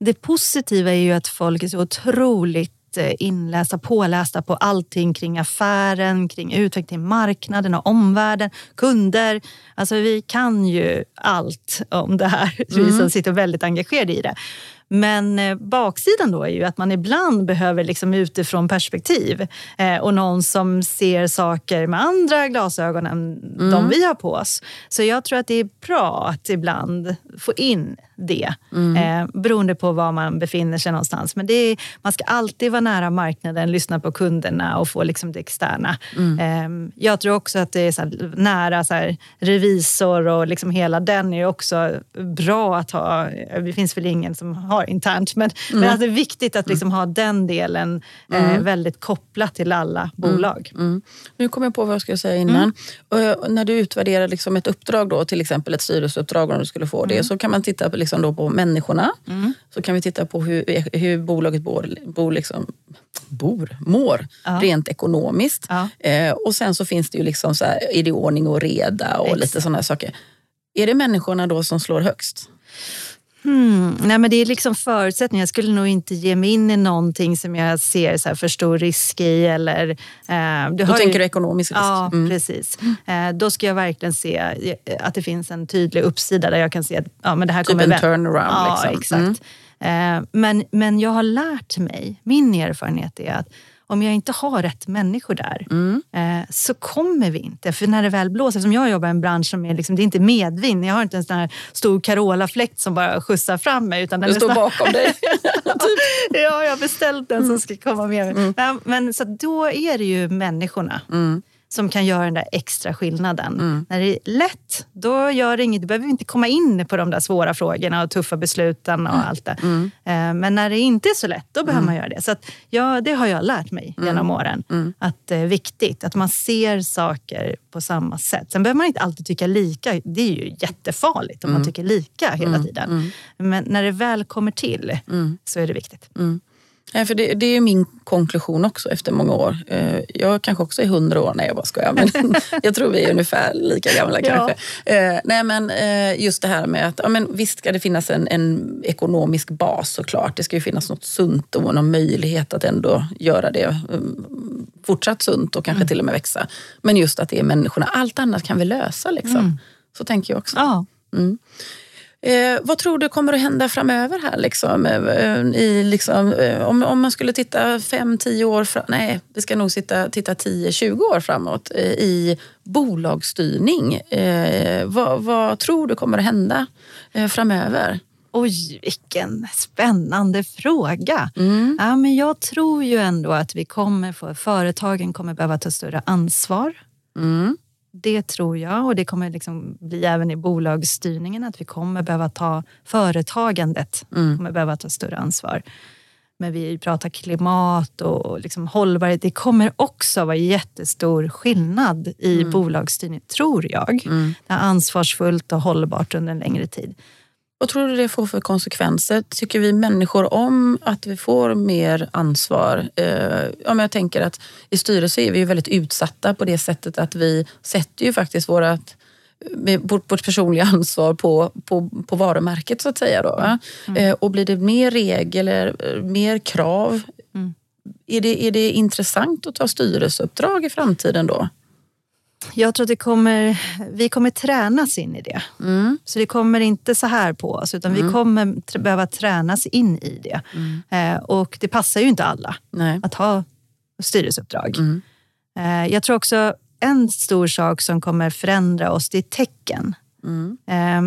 Det positiva är ju att folk är så otroligt Eh, inlästa, pålästa på allting kring affären, kring utveckling, marknaden och omvärlden, kunder. Alltså vi kan ju allt om det här, mm. vi som sitter väldigt engagerade i det. Men eh, baksidan då är ju att man ibland behöver liksom utifrån perspektiv eh, och någon som ser saker med andra glasögon än mm. de vi har på oss. Så jag tror att det är bra att ibland få in det mm. eh, beroende på var man befinner sig någonstans. Men det är, man ska alltid vara nära marknaden, lyssna på kunderna och få liksom det externa. Mm. Eh, jag tror också att det är så här, nära så här, revisor och liksom hela den är också bra att ha. Det finns väl ingen som har internt, men, mm. men att det är viktigt att liksom ha den delen eh, mm. väldigt kopplat till alla mm. bolag. Mm. Nu kom jag på vad jag skulle säga innan. Uh, när du utvärderar liksom ett uppdrag, då, till exempel ett styrelseuppdrag om du skulle få det, så kan man titta på liksom då på människorna. Mm. Så kan vi titta på hur, hur bolaget bor, bor, liksom, bor mår ja. rent ekonomiskt. Ja. Eh, och sen så finns det ju liksom så här, är det ordning och reda och Exakt. lite sådana saker. Är det människorna då som slår högst? Hmm. Nej, men det är liksom förutsättningar. Jag skulle nog inte ge mig in i någonting som jag ser så för stor risk i. Eller, eh, du då tänker ju... du ekonomisk risk? Ja, mm. precis. Eh, då ska jag verkligen se eh, att det finns en tydlig uppsida där jag kan se att ja, men det här typ kommer... Typ en turnaround? Ja, liksom. exakt. Mm. Eh, men, men jag har lärt mig, min erfarenhet är att om jag inte har rätt människor där mm. eh, så kommer vi inte. För när det väl blåser, eftersom jag jobbar i en bransch som är, liksom, det är inte medvind. Jag har inte en sån här stor Carola-fläkt som bara skjutsar fram mig. Utan den står snart... bakom dig. ja, jag har beställt den som ska komma med mig. Mm. Men, så då är det ju människorna. Mm som kan göra den där extra skillnaden. Mm. När det är lätt, då gör det inget. Du behöver inte komma in på de där svåra frågorna och tuffa besluten och mm. allt det. Mm. Eh, men när det inte är så lätt, då behöver man mm. göra det. Så att, ja, det har jag lärt mig mm. genom åren. Mm. Att det är viktigt att man ser saker på samma sätt. Sen behöver man inte alltid tycka lika. Det är ju jättefarligt om man tycker lika hela tiden. Men när det väl kommer till så är det viktigt. Ja, för det, det, är min konklusion också efter många år. Eh, jag kanske också är hundra år, nej jag bara skojar. Men jag tror vi är ungefär lika gamla kanske. Ja. Eh, nej, men eh, just det här med att ja, men visst ska det finnas en, en, ekonomisk bas såklart. Det ska ju finnas något sunt och någon möjlighet att ändå göra det fortsatt sunt och kanske mm. till och med växa. Men just att det är människorna. Allt annat kan vi lösa liksom. Mm. Så tänker jag också. Ja. Mm. Eh, vad tror du kommer att hända framöver här? Liksom, eh, i, liksom, eh, om, om man skulle titta fem, tio år fram, nej, vi ska nog sitta, titta 10-20 år framåt eh, i bolagsstyrning. Eh, vad, vad, tror du kommer att hända eh, framöver? Oj, vilken spännande fråga. Mm. Ja, men jag tror ju ändå att vi kommer få, företagen kommer behöva ta större ansvar. Mm. Det tror jag och det kommer liksom bli även i bolagsstyrningen att vi kommer behöva ta företagandet mm. kommer behöva ta större ansvar. Men vi pratar klimat och liksom hållbarhet. Det kommer också vara jättestor skillnad i mm. bolagsstyrning, tror jag. Mm. Det är ansvarsfullt och hållbart under en längre tid. Vad tror du det får för konsekvenser? Tycker vi människor om att vi får mer ansvar? Eh, ja, men jag tänker att i styrelse är vi väldigt utsatta på det sättet att vi sätter ju faktiskt vårat vårt personliga ansvar på, på, på varumärket så att säga. Då, mm. Mm. och blir det mer regel eller mer krav? Mm. Är, det, är det intressant att ta styrelseuppdrag i framtiden då? Jag tror att det kommer, vi kommer tränas in i det. Mm. Så det kommer inte så här på oss, utan mm. vi kommer behöva tränas in i det. Mm. Eh, och det passar ju inte alla Nej. att ha styrelseuppdrag. Mm. Eh, jag tror också en stor sak som kommer förändra oss, det är tecken. Eh,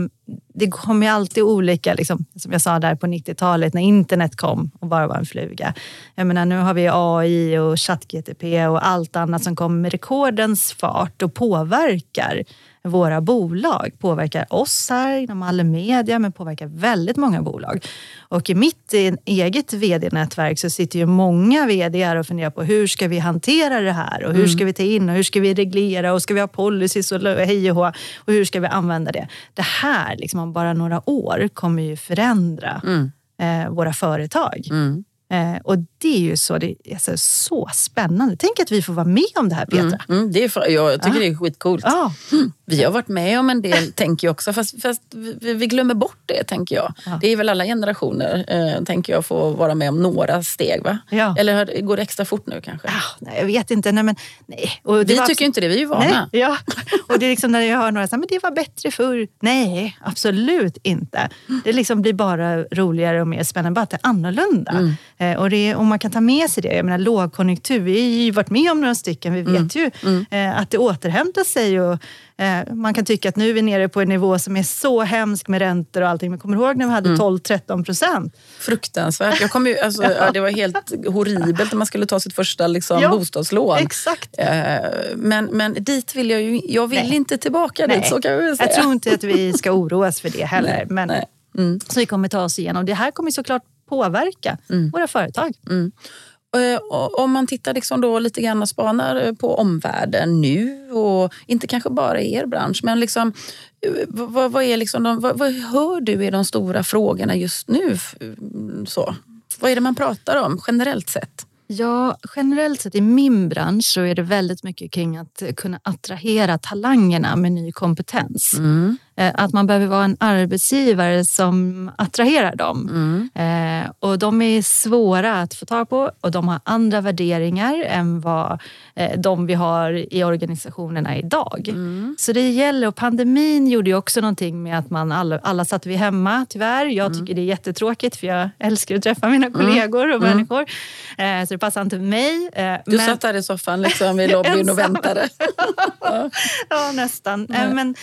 det kommer ju alltid olika, liksom, som jag sa där på 90-talet när internet kom och bara var en fluga. Jag menar, nu har vi AI och ChatGTP och allt annat som kommer med rekordens fart och påverkar våra bolag, påverkar oss här inom all media men påverkar väldigt många bolag. Och i mitt eget vd-nätverk så sitter ju många vd och funderar på hur ska vi hantera det här och hur mm. ska vi ta in och hur ska vi reglera och ska vi ha policies och hej och hå och hur ska vi använda det? Det här liksom om bara några år kommer ju förändra mm. eh, våra företag. Mm. Eh, och det är ju så, det är alltså så spännande. Tänk att vi får vara med om det här Petra. Mm, mm, det är jag tycker ah. det är skitcoolt. Ah. Mm. Vi har varit med om en del, tänker jag också, fast, fast vi, vi, glömmer bort det, tänker jag. Ah. Det är väl alla generationer, eh, tänker jag, får vara med om några steg. Va? Ja. Eller går det extra fort nu kanske? Ah, nej, jag vet inte. Nej, men, nej. Vi tycker inte det, vi är ju vana. Nej, ja. och det är liksom när jag hör några säga men det var bättre förr. Nej, absolut inte. Det liksom blir bara roligare och mer spännande, bara att det är annorlunda. Mm. Eh, och, det, och man kan ta med sig det. Jag menar lågkonjunktur, vi har ju varit med om några stycken. Vi vet mm. ju mm. Eh, att det återhämtar sig. Och, man kan tycka att nu är vi nere på en nivå som är så hemsk med räntor och allting. Men kommer du ihåg när vi hade 12-13 mm. procent? Fruktansvärt. Jag kom ju, alltså, ja. det var helt horribelt när man skulle ta sitt första liksom, ja, bostadslån. Exakt. Men, men dit vill jag ju Jag vill Nej. inte tillbaka Nej. dit, så kan vi säga. Jag tror inte att vi ska oroas för det heller. Nej. Men, Nej. Mm. Så vi kommer ta oss igenom. Det här kommer såklart påverka mm. våra företag. Mm. Eh, om man tittar liksom då lite grann och spanar eh, på omvärlden nu och inte kanske bara i er bransch, men liksom, eh, vad, vad är liksom de, vad, vad, hör du är de stora frågorna just nu? Så, vad är det man pratar om generellt sett? Ja, generellt sett i min bransch så är det väldigt mycket kring att kunna attrahera talangerna med ny kompetens. Mm. Eh, att man behöver vara en arbetsgivare som attraherar dem. Mm. Eh, och de är svåra att få tag på och de har andra värderingar än vad eh, de vi har i organisationerna idag. Mm. Så det gäller, och pandemin gjorde ju också någonting med att man alla, alla satt vi hemma tyvärr. Jag mm. tycker det är jättetråkigt för jag älskar att träffa mina mm. kollegor och mm. människor. Så det passar inte mig. Du men... satt där i soffan liksom i lobbyn och väntade? ja, nästan. Men,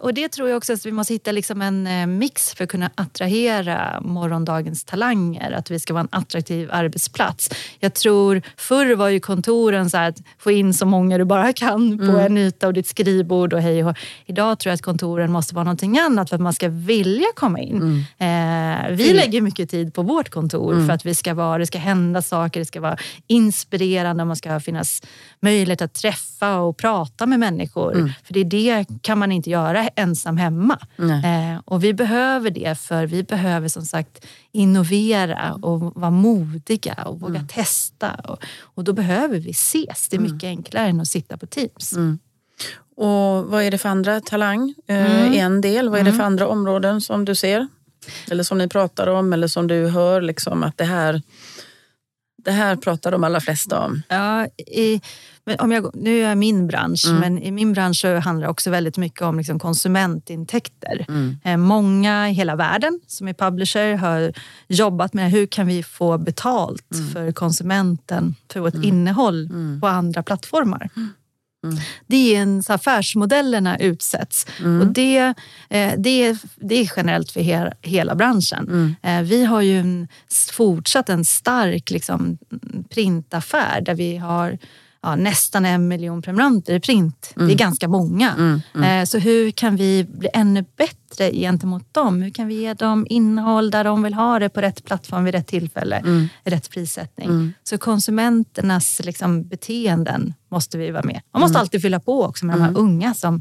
och det tror jag också att vi måste hitta liksom en eh, mix för att kunna attrahera morgondagens talanger. Att vi ska vara en attraktiv arbetsplats. Jag tror, förr var ju kontoren så att få in så många du bara kan på mm. en yta och ditt skrivbord och hej och Idag tror jag att kontoren måste vara någonting annat för att man ska vilja komma in. Mm. Eh, vi lägger mycket tid på vårt kontor mm. för att vi ska vara, det ska hända saker, det ska vara inspirerande, man ska finnas möjlighet att träffa och prata med människor. Mm. För det, är det kan man inte göra ensam hemma. Eh, och vi behöver det för vi behöver som sagt innovera och vara modiga och våga mm. testa. Och, och, då behöver vi ses. Det är mm. mycket enklare än att sitta på Teams. Mm. Och vad är det för andra talang? Eh, mm. en del. Vad är det för andra områden som du ser? Eller som ni pratar om eller som du hör liksom att det här Det här pratar de allra flesta om. Ja, i, om jag, nu är jag min bransch, mm. men i min bransch så handlar det också väldigt mycket om liksom konsumentintäkter. Mm. Eh, många i hela världen som är publisher har jobbat med hur kan vi få betalt mm. för konsumenten för vårt mm. innehåll mm. på andra plattformar. Mm. Det är en, så affärsmodellerna utsätts. Mm. Och det, eh, det, det är generellt för he, hela branschen. Mm. Eh, vi har ju en, fortsatt en stark liksom, printaffär där vi har ja, nästan en miljon prenumeranter i print. Mm. Det är mm. ganska många. Mm, mm. Eh, så hur kan vi bli ännu bättre gentemot dem? Hur kan vi ge dem innehåll där de vill ha det på rätt plattform vid rätt tillfälle, mm. rätt prissättning? Mm. Så konsumenternas liksom, beteenden måste vi vara med. Man måste alltid fylla på också med de här unga som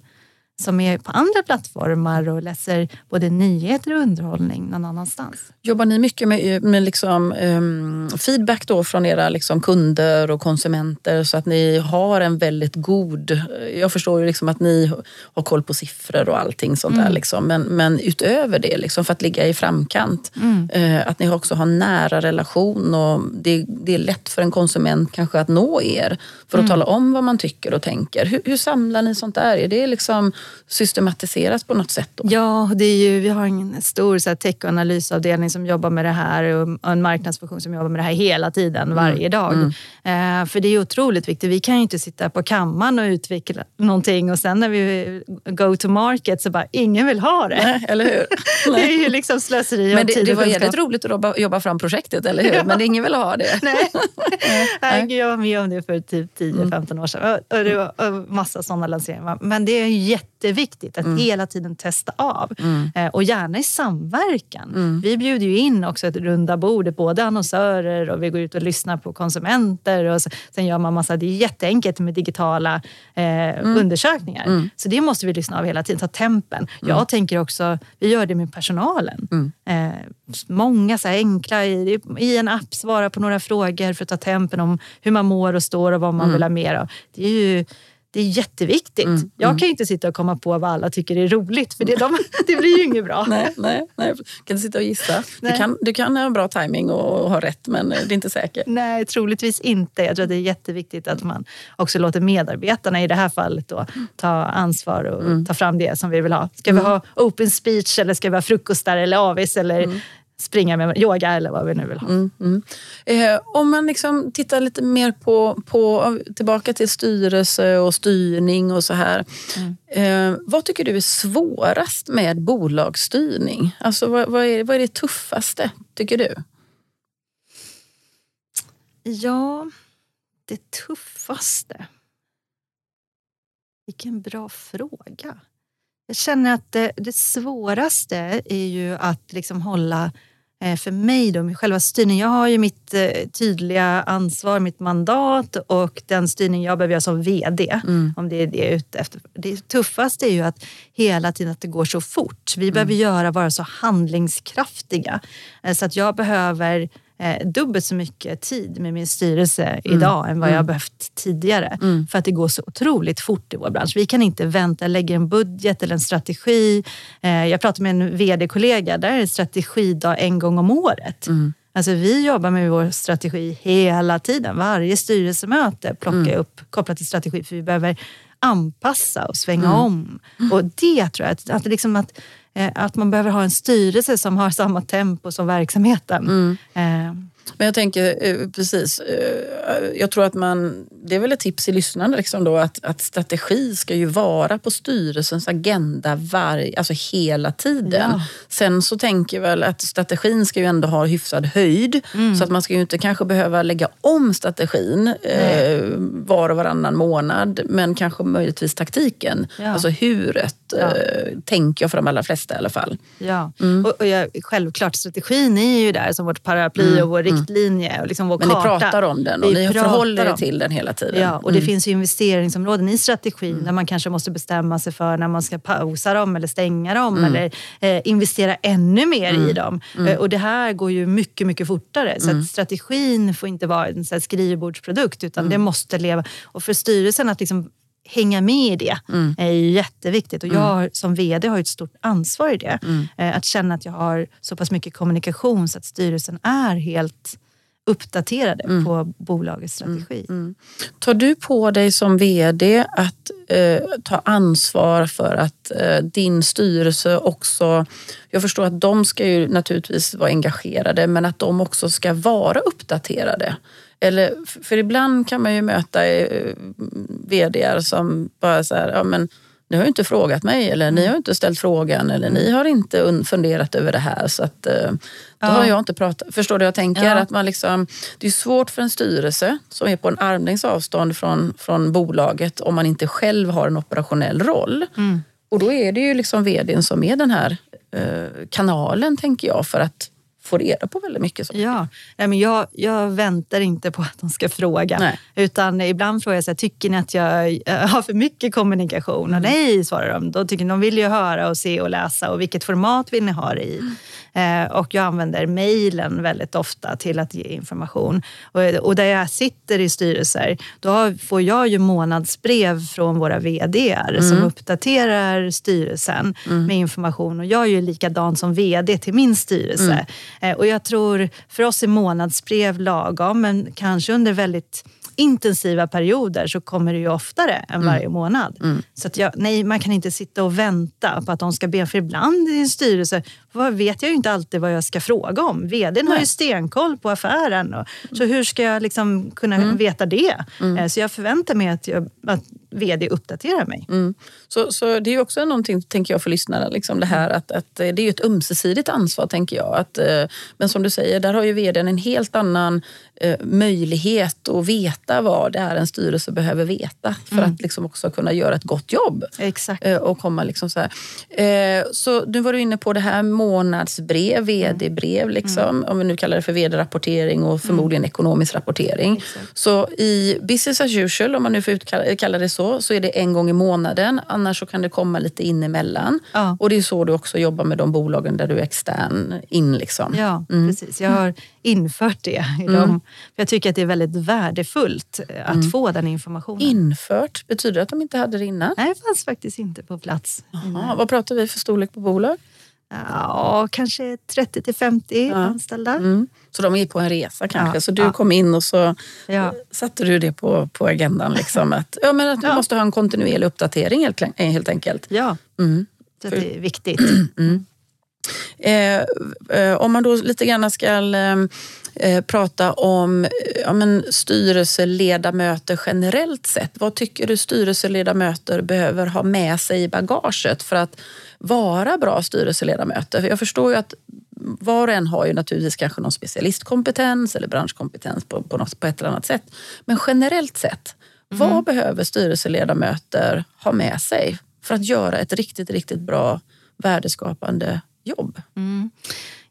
som är på andra plattformar och läser både nyheter och underhållning någon annanstans. Jobbar ni mycket med, med liksom, um, feedback då från era liksom kunder och konsumenter så att ni har en väldigt god... Jag förstår ju liksom att ni har koll på siffror och allting sånt mm. där. Liksom. Men, men utöver det, liksom, för att ligga i framkant, mm. uh, att ni också har nära relation och det, det, är lätt för en konsument kanske att nå er för att mm. tala om vad man tycker och tänker. Hur, hur samlar ni sånt där? Är det liksom systematiseras på något sätt? Då? Ja, det är ju, vi har en stor så här, tech och analysavdelning som jobbar med det här och en marknadsfunktion som jobbar med det här hela tiden, mm. varje dag. Mm. Eh, för det är otroligt viktigt. Vi kan ju inte sitta på kammaren och utveckla någonting och sen när vi go to market så bara, ingen vill ha det. Nej, eller hur? det är ju liksom slöseri Men det, det var jävligt roligt att jobba, jobba fram projektet, eller hur? Ja. Men ingen vill ha det. Nej, Nej. jag var med om det för typ 10-15 mm. år sedan och det var massa sådana lanseringar. Men det är jätte jätteviktigt att mm. hela tiden testa av. Mm. Eh, och gärna i samverkan. Mm. Vi bjuder ju in också ett runda bord, både annonsörer och vi går ut och lyssnar på konsumenter. Och sen gör man massa, det är jätteenkelt med digitala eh, mm. undersökningar. Mm. Så det måste vi lyssna av hela tiden, ta tempen. Jag mm. tänker också, vi gör det med personalen. Eh, många så enkla, i, i, en app svara på några frågor för att ta tempen om hur man mår och står och vad man vill ha mer av. Det är ju det är jätteviktigt. Mm, jag mm. kan inte sitta och komma på vad alla tycker är roligt för det, de, det blir ju inget bra. Nej, nej, nej. Kan sitta och gissa. Du kan, du kan ha bra timing och ha rätt men det är inte säkert. Nej, troligtvis inte. Jag tror att det är jätteviktigt att man också låter medarbetarna i det här fallet då, ta ansvar och mm. ta fram det som vi vill ha. Ska vi mm. ha open speech eller ska vi ha frukostar eller avis eller mm springa med yoga eller vad vi nu vill ha. Mm, mm. Eh, om man liksom tittar lite mer på, på, tillbaka till styrelse och styrning och så här. Mm. Eh, vad tycker du är svårast med bolagsstyrning? Alltså, vad, vad, är, vad är det tuffaste, tycker du? Ja, det tuffaste? Vilken bra fråga. Jag känner att det, det svåraste är ju att liksom hålla för mig då, med själva styrningen. Jag har ju mitt eh, tydliga ansvar, mitt mandat och den styrning jag behöver göra som VD. Mm. Om det är det jag är ute efter. Det tuffaste är ju att hela tiden att det går så fort. Vi mm. behöver göra, vara så handlingskraftiga. Eh, så att jag behöver eh, dubbelt så mycket tid med min styrelse mm. idag än vad jag har mm. behövt tidigare. Mm. För att det går så otroligt fort i vår bransch. Vi kan inte vänta, lägga en budget eller en strategi. Eh, jag pratade med en vd-kollega, där är det strategidag en gång om året. Mm. Alltså vi jobbar med vår strategi hela tiden. Varje styrelsemöte plockar jag mm. upp kopplat till strategi för vi behöver anpassa och svänga mm. om. Och det tror jag, att, att, liksom att att man behöver ha en styrelse som har samma tempo som verksamheten. Mm. Eh, men jag tänker eh, precis, jag tror att man, det är väl ett tips i lyssnande liksom då, att, att strategi ska ju vara på styrelsens agenda var, alltså hela tiden. Ja. Sen så tänker jag väl att strategin ska ju ändå ha hyfsad höjd mm. så att man ska ju inte kanske behöva lägga om strategin eh, var och varannan månad men kanske möjligtvis taktiken, ja. alltså huret ja. eh, tänker jag för de allra flesta i alla fall. Ja, mm. och, och jag, självklart strategin är ju där som vårt paraply mm. och vår. Riktlinje och liksom vår Men karta. ni pratar om den och vi ni förhåller er till den hela tiden. Ja, och det mm. finns ju investeringsområden i strategin mm. där man kanske måste bestämma sig för när man ska pausa dem eller stänga dem mm. eller eh, investera ännu mer i dem. Eh, och det här går ju mycket, mycket fortare. Så att strategin får inte vara en så skrivbordsprodukt utan det måste leva. Och för styrelsen att liksom hänga med i det mm. är jätteviktigt. Och jag mm. som VD har ett stort ansvar i det. Mm. Eh, att känna att jag har så pass mycket kommunikation så att styrelsen är helt uppdaterade mm. på bolagets strategi. Mm. Mm. Tar du på dig som VD att eh, ta ansvar för att eh, din styrelse också... Jag förstår att de ska ju naturligtvis vara engagerade men att de också ska vara uppdaterade. Eller, för ibland kan man ju möta eh, VD som bara så här, ja men ni har ju inte frågat mig eller ni har inte ställt frågan eller ni har inte funderat över det här. Så att, eh, då ja. har jag inte pratat. Förstår du jag tänker? Ja. Att man liksom, det är svårt för en styrelse som är på en armlängds avstånd från, från bolaget om man inte själv har en operationell roll. Mm. Och då är det ju liksom vdn som är den här eh, kanalen, tänker jag, för att få reda på väldigt mycket. Så. Ja, Nej, men jag, jag väntar inte på att de ska fråga. Nej. Utan ibland frågar jag så här, tycker ni att jag har för mycket kommunikation? Mm. Och nej, svarar de. Då tycker de vill ju höra och se och läsa och vilket format vill ni ha det i? Eh, och jag använder mejlen väldigt ofta till att ge information. Och, och där jag sitter i styrelser, då får jag ju månadsbrev från våra VDR mm. som uppdaterar styrelsen mm. med information. Och jag är ju likadan som VD till min styrelse. Mm. Eh, och jag tror, för oss är månadsbrev lagom, men kanske under väldigt intensiva perioder så kommer det ju oftare än mm. varje månad. Mm. Så att jag, nej, man kan inte sitta och vänta på att de ska be. För ibland i en styrelse vet jag ju inte alltid vad jag ska fråga om. Vdn har ju stenkoll på affären. Och, så hur ska jag liksom kunna mm. veta det? Mm. Eh, så jag förväntar mig att, jag, att vd uppdaterar mig. Mm. Så, så det är också någonting, tänker jag, för lyssnarna. Liksom det här att, att det är ju ett ömsesidigt ansvar, tänker jag. Att, eh, men som du säger, där har ju vdn en helt annan eh, möjlighet att veta vad det är en styrelse behöver veta för mm. att liksom också kunna göra ett gott jobb. Exakt. Eh, och komma liksom så här. Så nu var du inne på det här månadsbrev, vd-brev, liksom, mm. om vi nu kallar det för vd-rapportering och förmodligen mm. ekonomisk rapportering. Exakt. Så i business as usual, om man nu får kalla det så, så, så är det en gång i månaden. Annars så kan det komma lite in emellan. Ja. Och det är så du också jobbar med de bolagen där du är extern in. Liksom. Ja, mm. precis. Jag har infört det. I mm. dem. Jag tycker att det är väldigt värdefullt eh, att mm. få den informationen. Infört? Betyder det att de inte hade det innan? Nej, det fanns faktiskt inte på plats. Aha, vad pratar vi för storlek på bolag? Ja, kanske 30 till 50 ja. anställda. Mm. Så de är på en resa kanske. Ja. Så du kom in och så ja. satte du det på, på agendan. Liksom, att, ja, men att du måste ha en kontinuerlig uppdatering helt, helt enkelt. Ja, mm. så det är viktigt. Mm. Eh, eh, om man då lite grann ska eh, eh, prata om ja, men styrelseledamöter generellt sett. Vad tycker du styrelseledamöter behöver ha med sig i bagaget för att vara bra styrelseledamöter? Jag förstår ju att var och en har ju naturligtvis kanske någon specialistkompetens eller branschkompetens på, på, något, på ett eller annat sätt. Men generellt sett, mm. vad behöver styrelseledamöter ha med sig för att göra ett riktigt, riktigt bra värdeskapande jobb? Mm.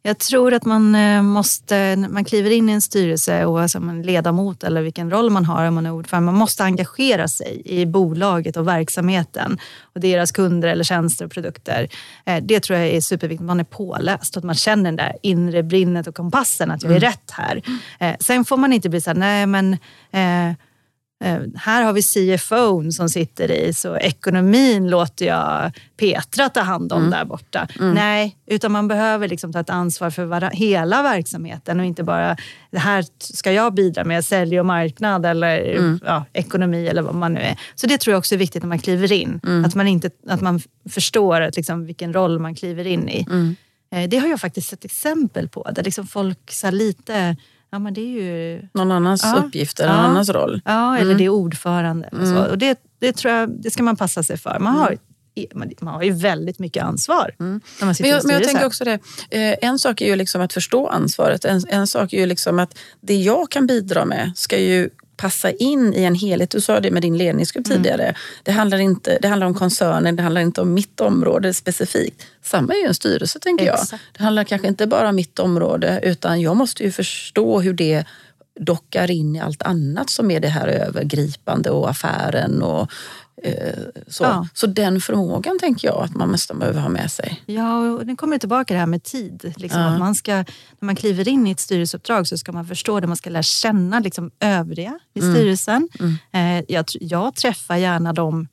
Jag tror att man eh, måste, man kliver in i en styrelse oavsett om man är ledamot eller vilken roll man har, om man är ordförande, man måste engagera sig i bolaget och verksamheten och deras kunder eller tjänster och produkter. Eh, det tror jag är superviktigt, man är påläst och att man känner det där inre brinnet och kompassen, att jag är mm. rätt här. Eh, sen får man inte bli så här, nej men Eh, här har vi CFO som sitter i, så ekonomin låter jag Petra ta hand om mm. där borta. Mm. Nej, utan man behöver liksom ta ett ansvar för hela verksamheten och inte bara det här ska jag bidra med, sälj och marknad eller mm. ja, ekonomi eller vad man nu är. Så det tror jag också är viktigt när man kliver in. Mm. Att, man inte, att man förstår att liksom vilken roll man kliver in i. Mm. Eh, det har jag faktiskt sett exempel på, där liksom folk så lite Ja, men det är ju... Någon annans ja. uppgift eller ja. någon annans roll. Ja, eller mm. det är ordförande. Eller så. Mm. Och det, det, tror jag, det ska man passa sig för. Man har, man har ju väldigt mycket ansvar. Mm. När man sitter men, jag, men jag tänker också det. Eh, en sak är ju liksom att förstå ansvaret. En, en sak är ju liksom att det jag kan bidra med ska ju passa in i en helhet. Du sa det med din ledningsgrupp mm. tidigare. Det handlar, inte, det handlar om koncernen, det handlar inte om mitt område specifikt. Samma är ju en styrelse tänker jag. Det handlar kanske inte bara om mitt område utan jag måste ju förstå hur det dockar in i allt annat som är det här övergripande och affären och så. Ja. så den förmågan tänker jag att man nästan behöver ha med sig. Ja, och den kommer tillbaka det här med tid. Liksom ja. att man ska, när man kliver in i ett styrelseuppdrag så ska man förstå det. Man ska lära känna liksom övriga i mm. styrelsen. Mm. Mm. jag, jag träffar gärna dem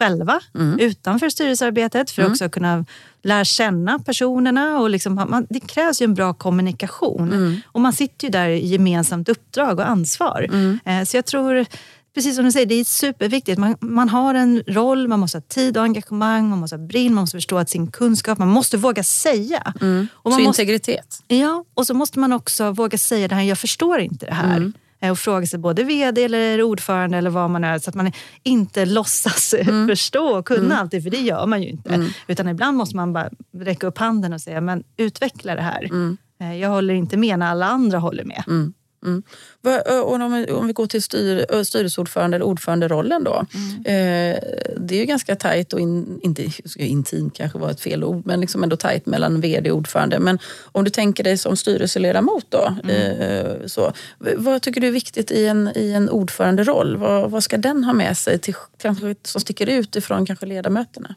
själva mm. utanför styrelsearbetet för att mm. också kunna lära känna personerna. Och liksom, man, det krävs ju en bra kommunikation. Mm. Och man sitter ju där i gemensamt uppdrag och ansvar. Mm. Eh, så jag tror precis som du säger, det är superviktigt. Man, man har en roll, man måste ha tid och engagemang, man måste ha brinn, man måste förstå att sin kunskap, man måste våga säga. Mm. Och så måste, integritet? Ja, och så måste man också våga säga det här, jag förstår inte det här. Mm. Eh, och fråga sig både vd eller ordförande eller vad man är så att man inte låtsas mm. förstå och kunna mm. alltid, för det gör man ju inte. Mm. Utan ibland måste man bara räcka upp handen och säga, men utveckla det här. Mm. Eh, jag håller inte med när alla andra håller med. Mm. Och om, vi, går till styr, styrelseordförande eller ordföranderollen då. Mm. Eh, det är ju ganska tajt och in, inte intimt kanske var ett fel ord, men liksom ändå tajt mellan vd och ordförande. Men om du tänker dig som styrelseledamot då. Mm. Eh, så, vad tycker du är viktigt i en, i en ordföranderoll? Vad, vad ska den ha med sig till, som sticker ut ifrån kanske ledamöterna?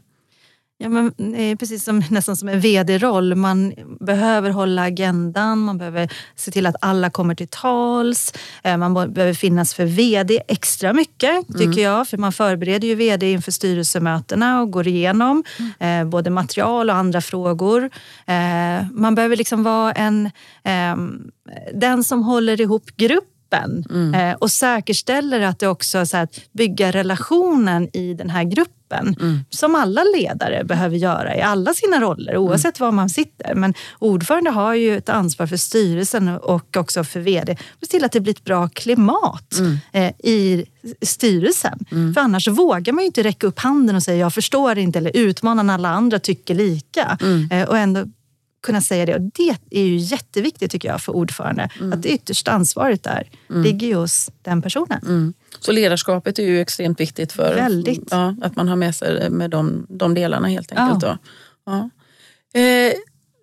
Ja, men, precis som, nästan som en vd-roll. Man behöver hålla agendan, man behöver se till att alla kommer till tals. Eh, man behöver finnas för vd extra mycket, tycker mm. jag. För man förbereder ju vd inför styrelsemötena och går igenom mm. eh, både material och andra frågor. Eh, man behöver liksom vara en, eh, den som håller ihop gruppen Mm. Eh, och säkerställer att det också så att bygga relationen i den här gruppen gruppen. Mm. Som alla ledare behöver göra i alla sina roller oavsett mm. var man sitter. Men ordförande har ju ett ansvar för styrelsen och också för vd. Se till att det blir ett bra klimat mm. eh, i styrelsen. Mm. För annars vågar man ju inte räcka upp handen och säga jag förstår inte eller utmana när alla andra tycker lika. Mm. Eh, och ändå kunna säga det. Och det är ju jätteviktigt tycker jag för ordförande. Mm. Att det yttersta ansvaret där mm. ligger ju hos den personen. Mm. Så ledarskapet är ju extremt viktigt för Väldigt. Ja, att man har med sig med de, de delarna helt enkelt. Ja. Ja. Eh,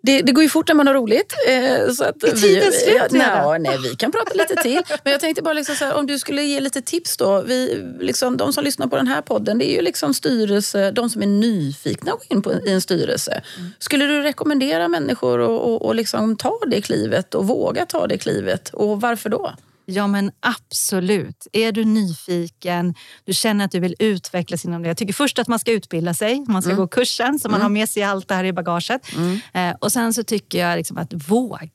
det, det, går ju fort när man har roligt. Eh, så att är tiden slut ja, nej, nej, vi kan prata lite till. Men jag tänkte bara liksom så här, om du skulle ge lite tips då. Vi, liksom, de som lyssnar på den här podden, det är ju liksom styrelse, de som är nyfikna att gå in på, i en styrelse. Mm. Skulle du rekommendera människor att liksom ta det klivet och våga ta det klivet? Och varför då? Ja, men absolut. Är du nyfiken, du känner att du vill utvecklas inom det. Jag tycker först att man ska utbilda sig, man ska mm. gå kursen så man mm. har med sig allt det här i bagaget. Mm. Eh, och sen så tycker jag liksom att våga.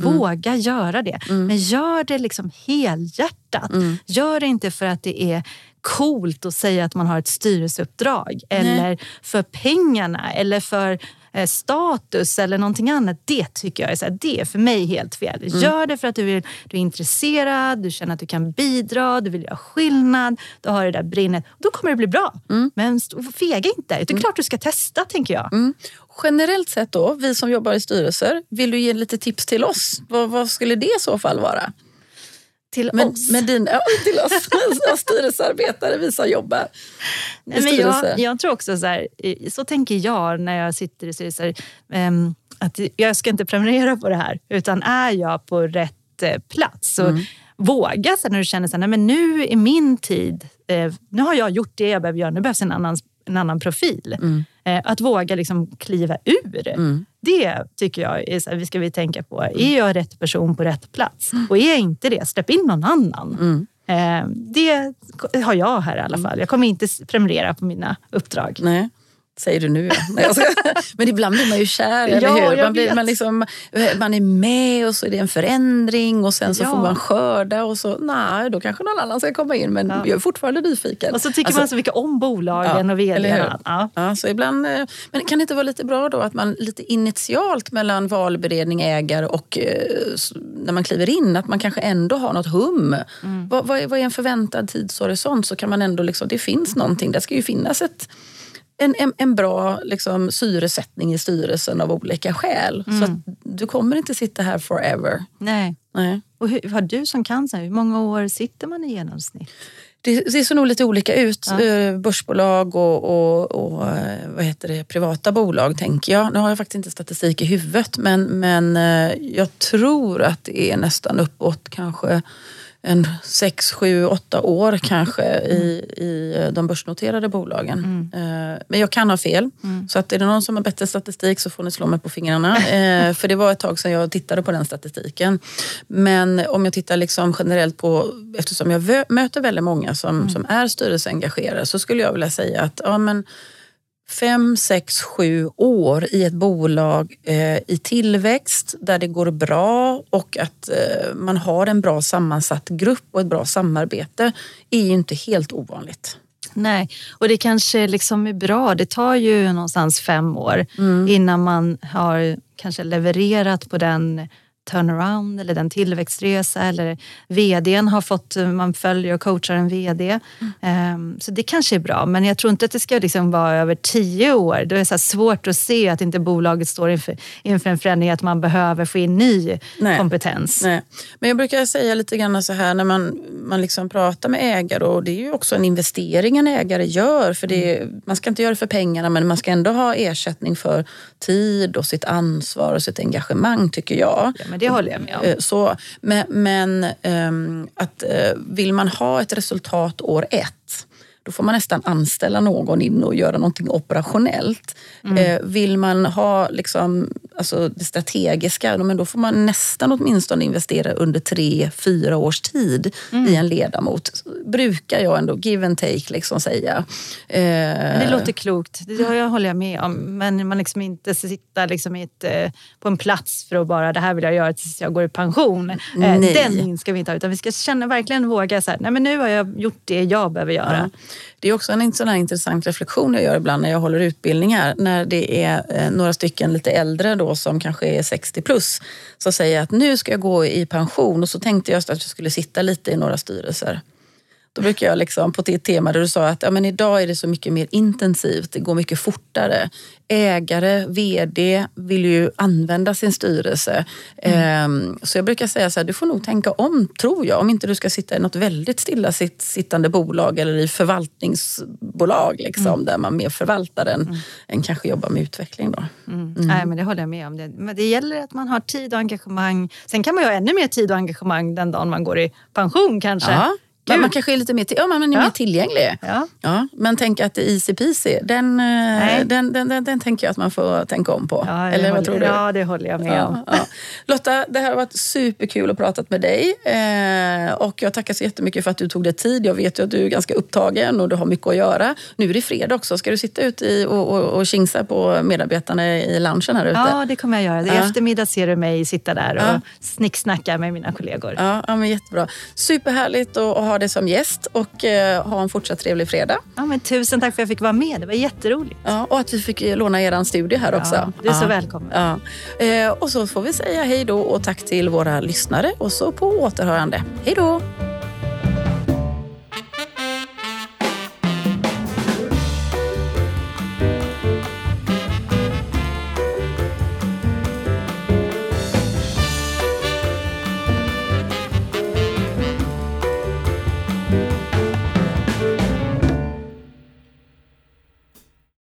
Mm. Våga göra det. Mm. Men gör det liksom helhjärtat. Mm. Gör det inte för att det är coolt att säga att man har ett styrelseuppdrag eller Nej. för pengarna eller för status eller någonting annat. Det tycker jag är, så här, det är för mig helt fel. Mm. Gör det för att du, vill, du är intresserad, du känner att du kan bidra, du vill göra skillnad. Du har det där brinnet. Då kommer det bli bra. Mm. Men fega inte. Det är mm. klart du ska testa, tänker jag. Mm. Generellt sett då, vi som jobbar i styrelser, vill du ge lite tips till oss? Vad, vad skulle det i så fall vara? Till men, oss? Men din, ja, till oss styrelsearbetare, vi som jobbar Nej, men jag, jag, tror också så här, så tänker jag när jag sitter i styrelser. Um, att jag ska inte prenumerera på det här, utan är jag på rätt eh, plats så mm. våga sen när du känner att nu är min tid, eh, nu har jag gjort det jag behöver göra, nu behövs en annan, en annan profil. Mm. Eh, att våga liksom kliva ur. Mm. Det tycker jag är så här, vi ska vi tänka på. Är jag rätt person på rätt plats? Mm. Och är jag inte det, släpp in någon annan. Mm. Eh, det har jag här i alla fall. Jag kommer inte prenumerera på mina uppdrag. Nej säger du nu. Ja. Men ibland blir man ju kär, eller ja, hur? Man, blir, man, liksom, man är med och så är det en förändring och sen så ja. får man skörda och så, nej, då kanske någon annan ska komma in. Men ja. jag är fortfarande nyfiken. Och så tycker alltså, man så mycket om bolagen och vd. Ja. Ja. så ibland, eh, men kan det inte vara lite bra då att man lite initialt mellan valberedning, ägare och eh, när man kliver in, att man kanske ändå har något hum. Mm. Vad, vad, är, vad är en förväntad tidshorisont? Så kan man ändå liksom, det finns någonting, det ska ju finnas ett en, en, en bra liksom, syresättning i styrelsen av olika skäl. Mm. Så du kommer inte sitta här forever. Nej. Nej. Och hur, har du som cancer, hur många år sitter man i genomsnitt? Det, det ser nog lite olika ut. Ja. Eh, börsbolag och, och, och, eh, vad heter det, privata bolag tänker jag. Nu har jag faktiskt inte statistik i huvudet men, men eh, jag tror att det är nästan uppåt kanske en sex, sju, åtta år kanske i, i de börsnoterade bolagen. Mm. Men jag kan ha fel. Mm. Så att är det någon som har bättre statistik så får ni slå mig på fingrarna. För det var ett tag sedan jag tittade på den statistiken. Men om jag tittar liksom generellt på, eftersom jag möter väldigt många som, mm. som är styrelseengagerade så skulle jag vilja säga att ja, men, fem, sex, sju år i ett bolag eh, i tillväxt där det går bra och att eh, man har en bra sammansatt grupp och ett bra samarbete är ju inte helt ovanligt. Nej, och det kanske liksom är bra. Det tar ju någonstans fem år mm. innan man har kanske levererat på den turnaround eller den tillväxtresa eller vdn har fått, man följer och coachar en vd. Mm. Så det kanske är bra, men jag tror inte att det ska liksom vara över tio år. Det är så svårt att se att inte bolaget står inför, inför en förändring, att man behöver få in ny Nej. kompetens. Nej. Men jag brukar säga lite grann så här när man, man liksom pratar med ägare och det är ju också en investering en ägare gör. För det, mm. Man ska inte göra det för pengarna men man ska ändå ha ersättning för tid och sitt ansvar och sitt engagemang tycker jag. Ja, men det håller jag med om. Eh, så, men men um, att, uh, vill man ha ett resultat år ett då får man nästan anställa någon in och göra någonting operationellt. Mm. Eh, vill man ha liksom, alltså det strategiska, men då får man nästan åtminstone investera under tre, fyra års tid mm. i en ledamot. Brukar jag ändå, give and take, liksom säga. Eh, det låter klokt, det jag håller jag med om. Men man liksom inte sitta liksom ett, eh, på en plats för att bara, det här vill jag göra tills jag går i pension. Eh, nej. Den ska vi inte ha, utan vi ska känna, verkligen våga så här, nej men nu har jag gjort det jag behöver göra. Ja. Det är också en sån intressant reflektion jag gör ibland när jag håller utbildningar. När det är några stycken lite äldre då som kanske är 60 plus som säger att nu ska jag gå i pension och så tänkte jag att jag skulle sitta lite i några styrelser. Då brukar jag liksom, på ditt tema där du sa att ja, men idag är det så mycket mer intensivt, det går mycket fortare. Ägare, VD vill ju använda sin styrelse. Mm. Ehm, så jag brukar säga så här, du får nog tänka om, tror jag, om inte du ska sitta i något väldigt stilla sittande bolag eller i förvaltningsbolag liksom, mm. där man mer förvaltar än, mm. än kanske jobbar med utveckling. Då. Mm. mm. Nej, men det håller jag med om. Det, men det gäller att man har tid och engagemang. Sen kan man ju ha ännu mer tid och engagemang den dagen man går i pension kanske. Ja. Men man kanske är lite mer, ja, man är ja. mer tillgänglig. Ja. Ja, men tänk att Easy Peasy, den, eh, den, den, den, den, tänker jag att man får tänka om på. Ja, Eller vad tror du? Ja, det håller jag med om. Lotta, det här har varit superkul att prata med dig. Eh, och jag tackar så jättemycket för att du tog dig tid. Jag vet ju att du är ganska upptagen och du har mycket att göra. Nu är det fredag också. Ska du sitta ute och, och, och kingsa på medarbetarna i loungen här ute? Ja, det kommer jag göra. I eftermiddag ser du mig sitta där och snicksnacka med mina kollegor. Ja, ja men jättebra. Superhärligt att ha dig som gäst och eh, ha en fortsatt trevlig fredag. Ja, men tusen tack för att jag fick vara med. Det var jätteroligt. Ja, och att vi fick låna er studio här också. Ja, du är så välkommen. Ja. Eh, och så får vi säga hej då och tack till våra lyssnare och så på återhörande. Hej då!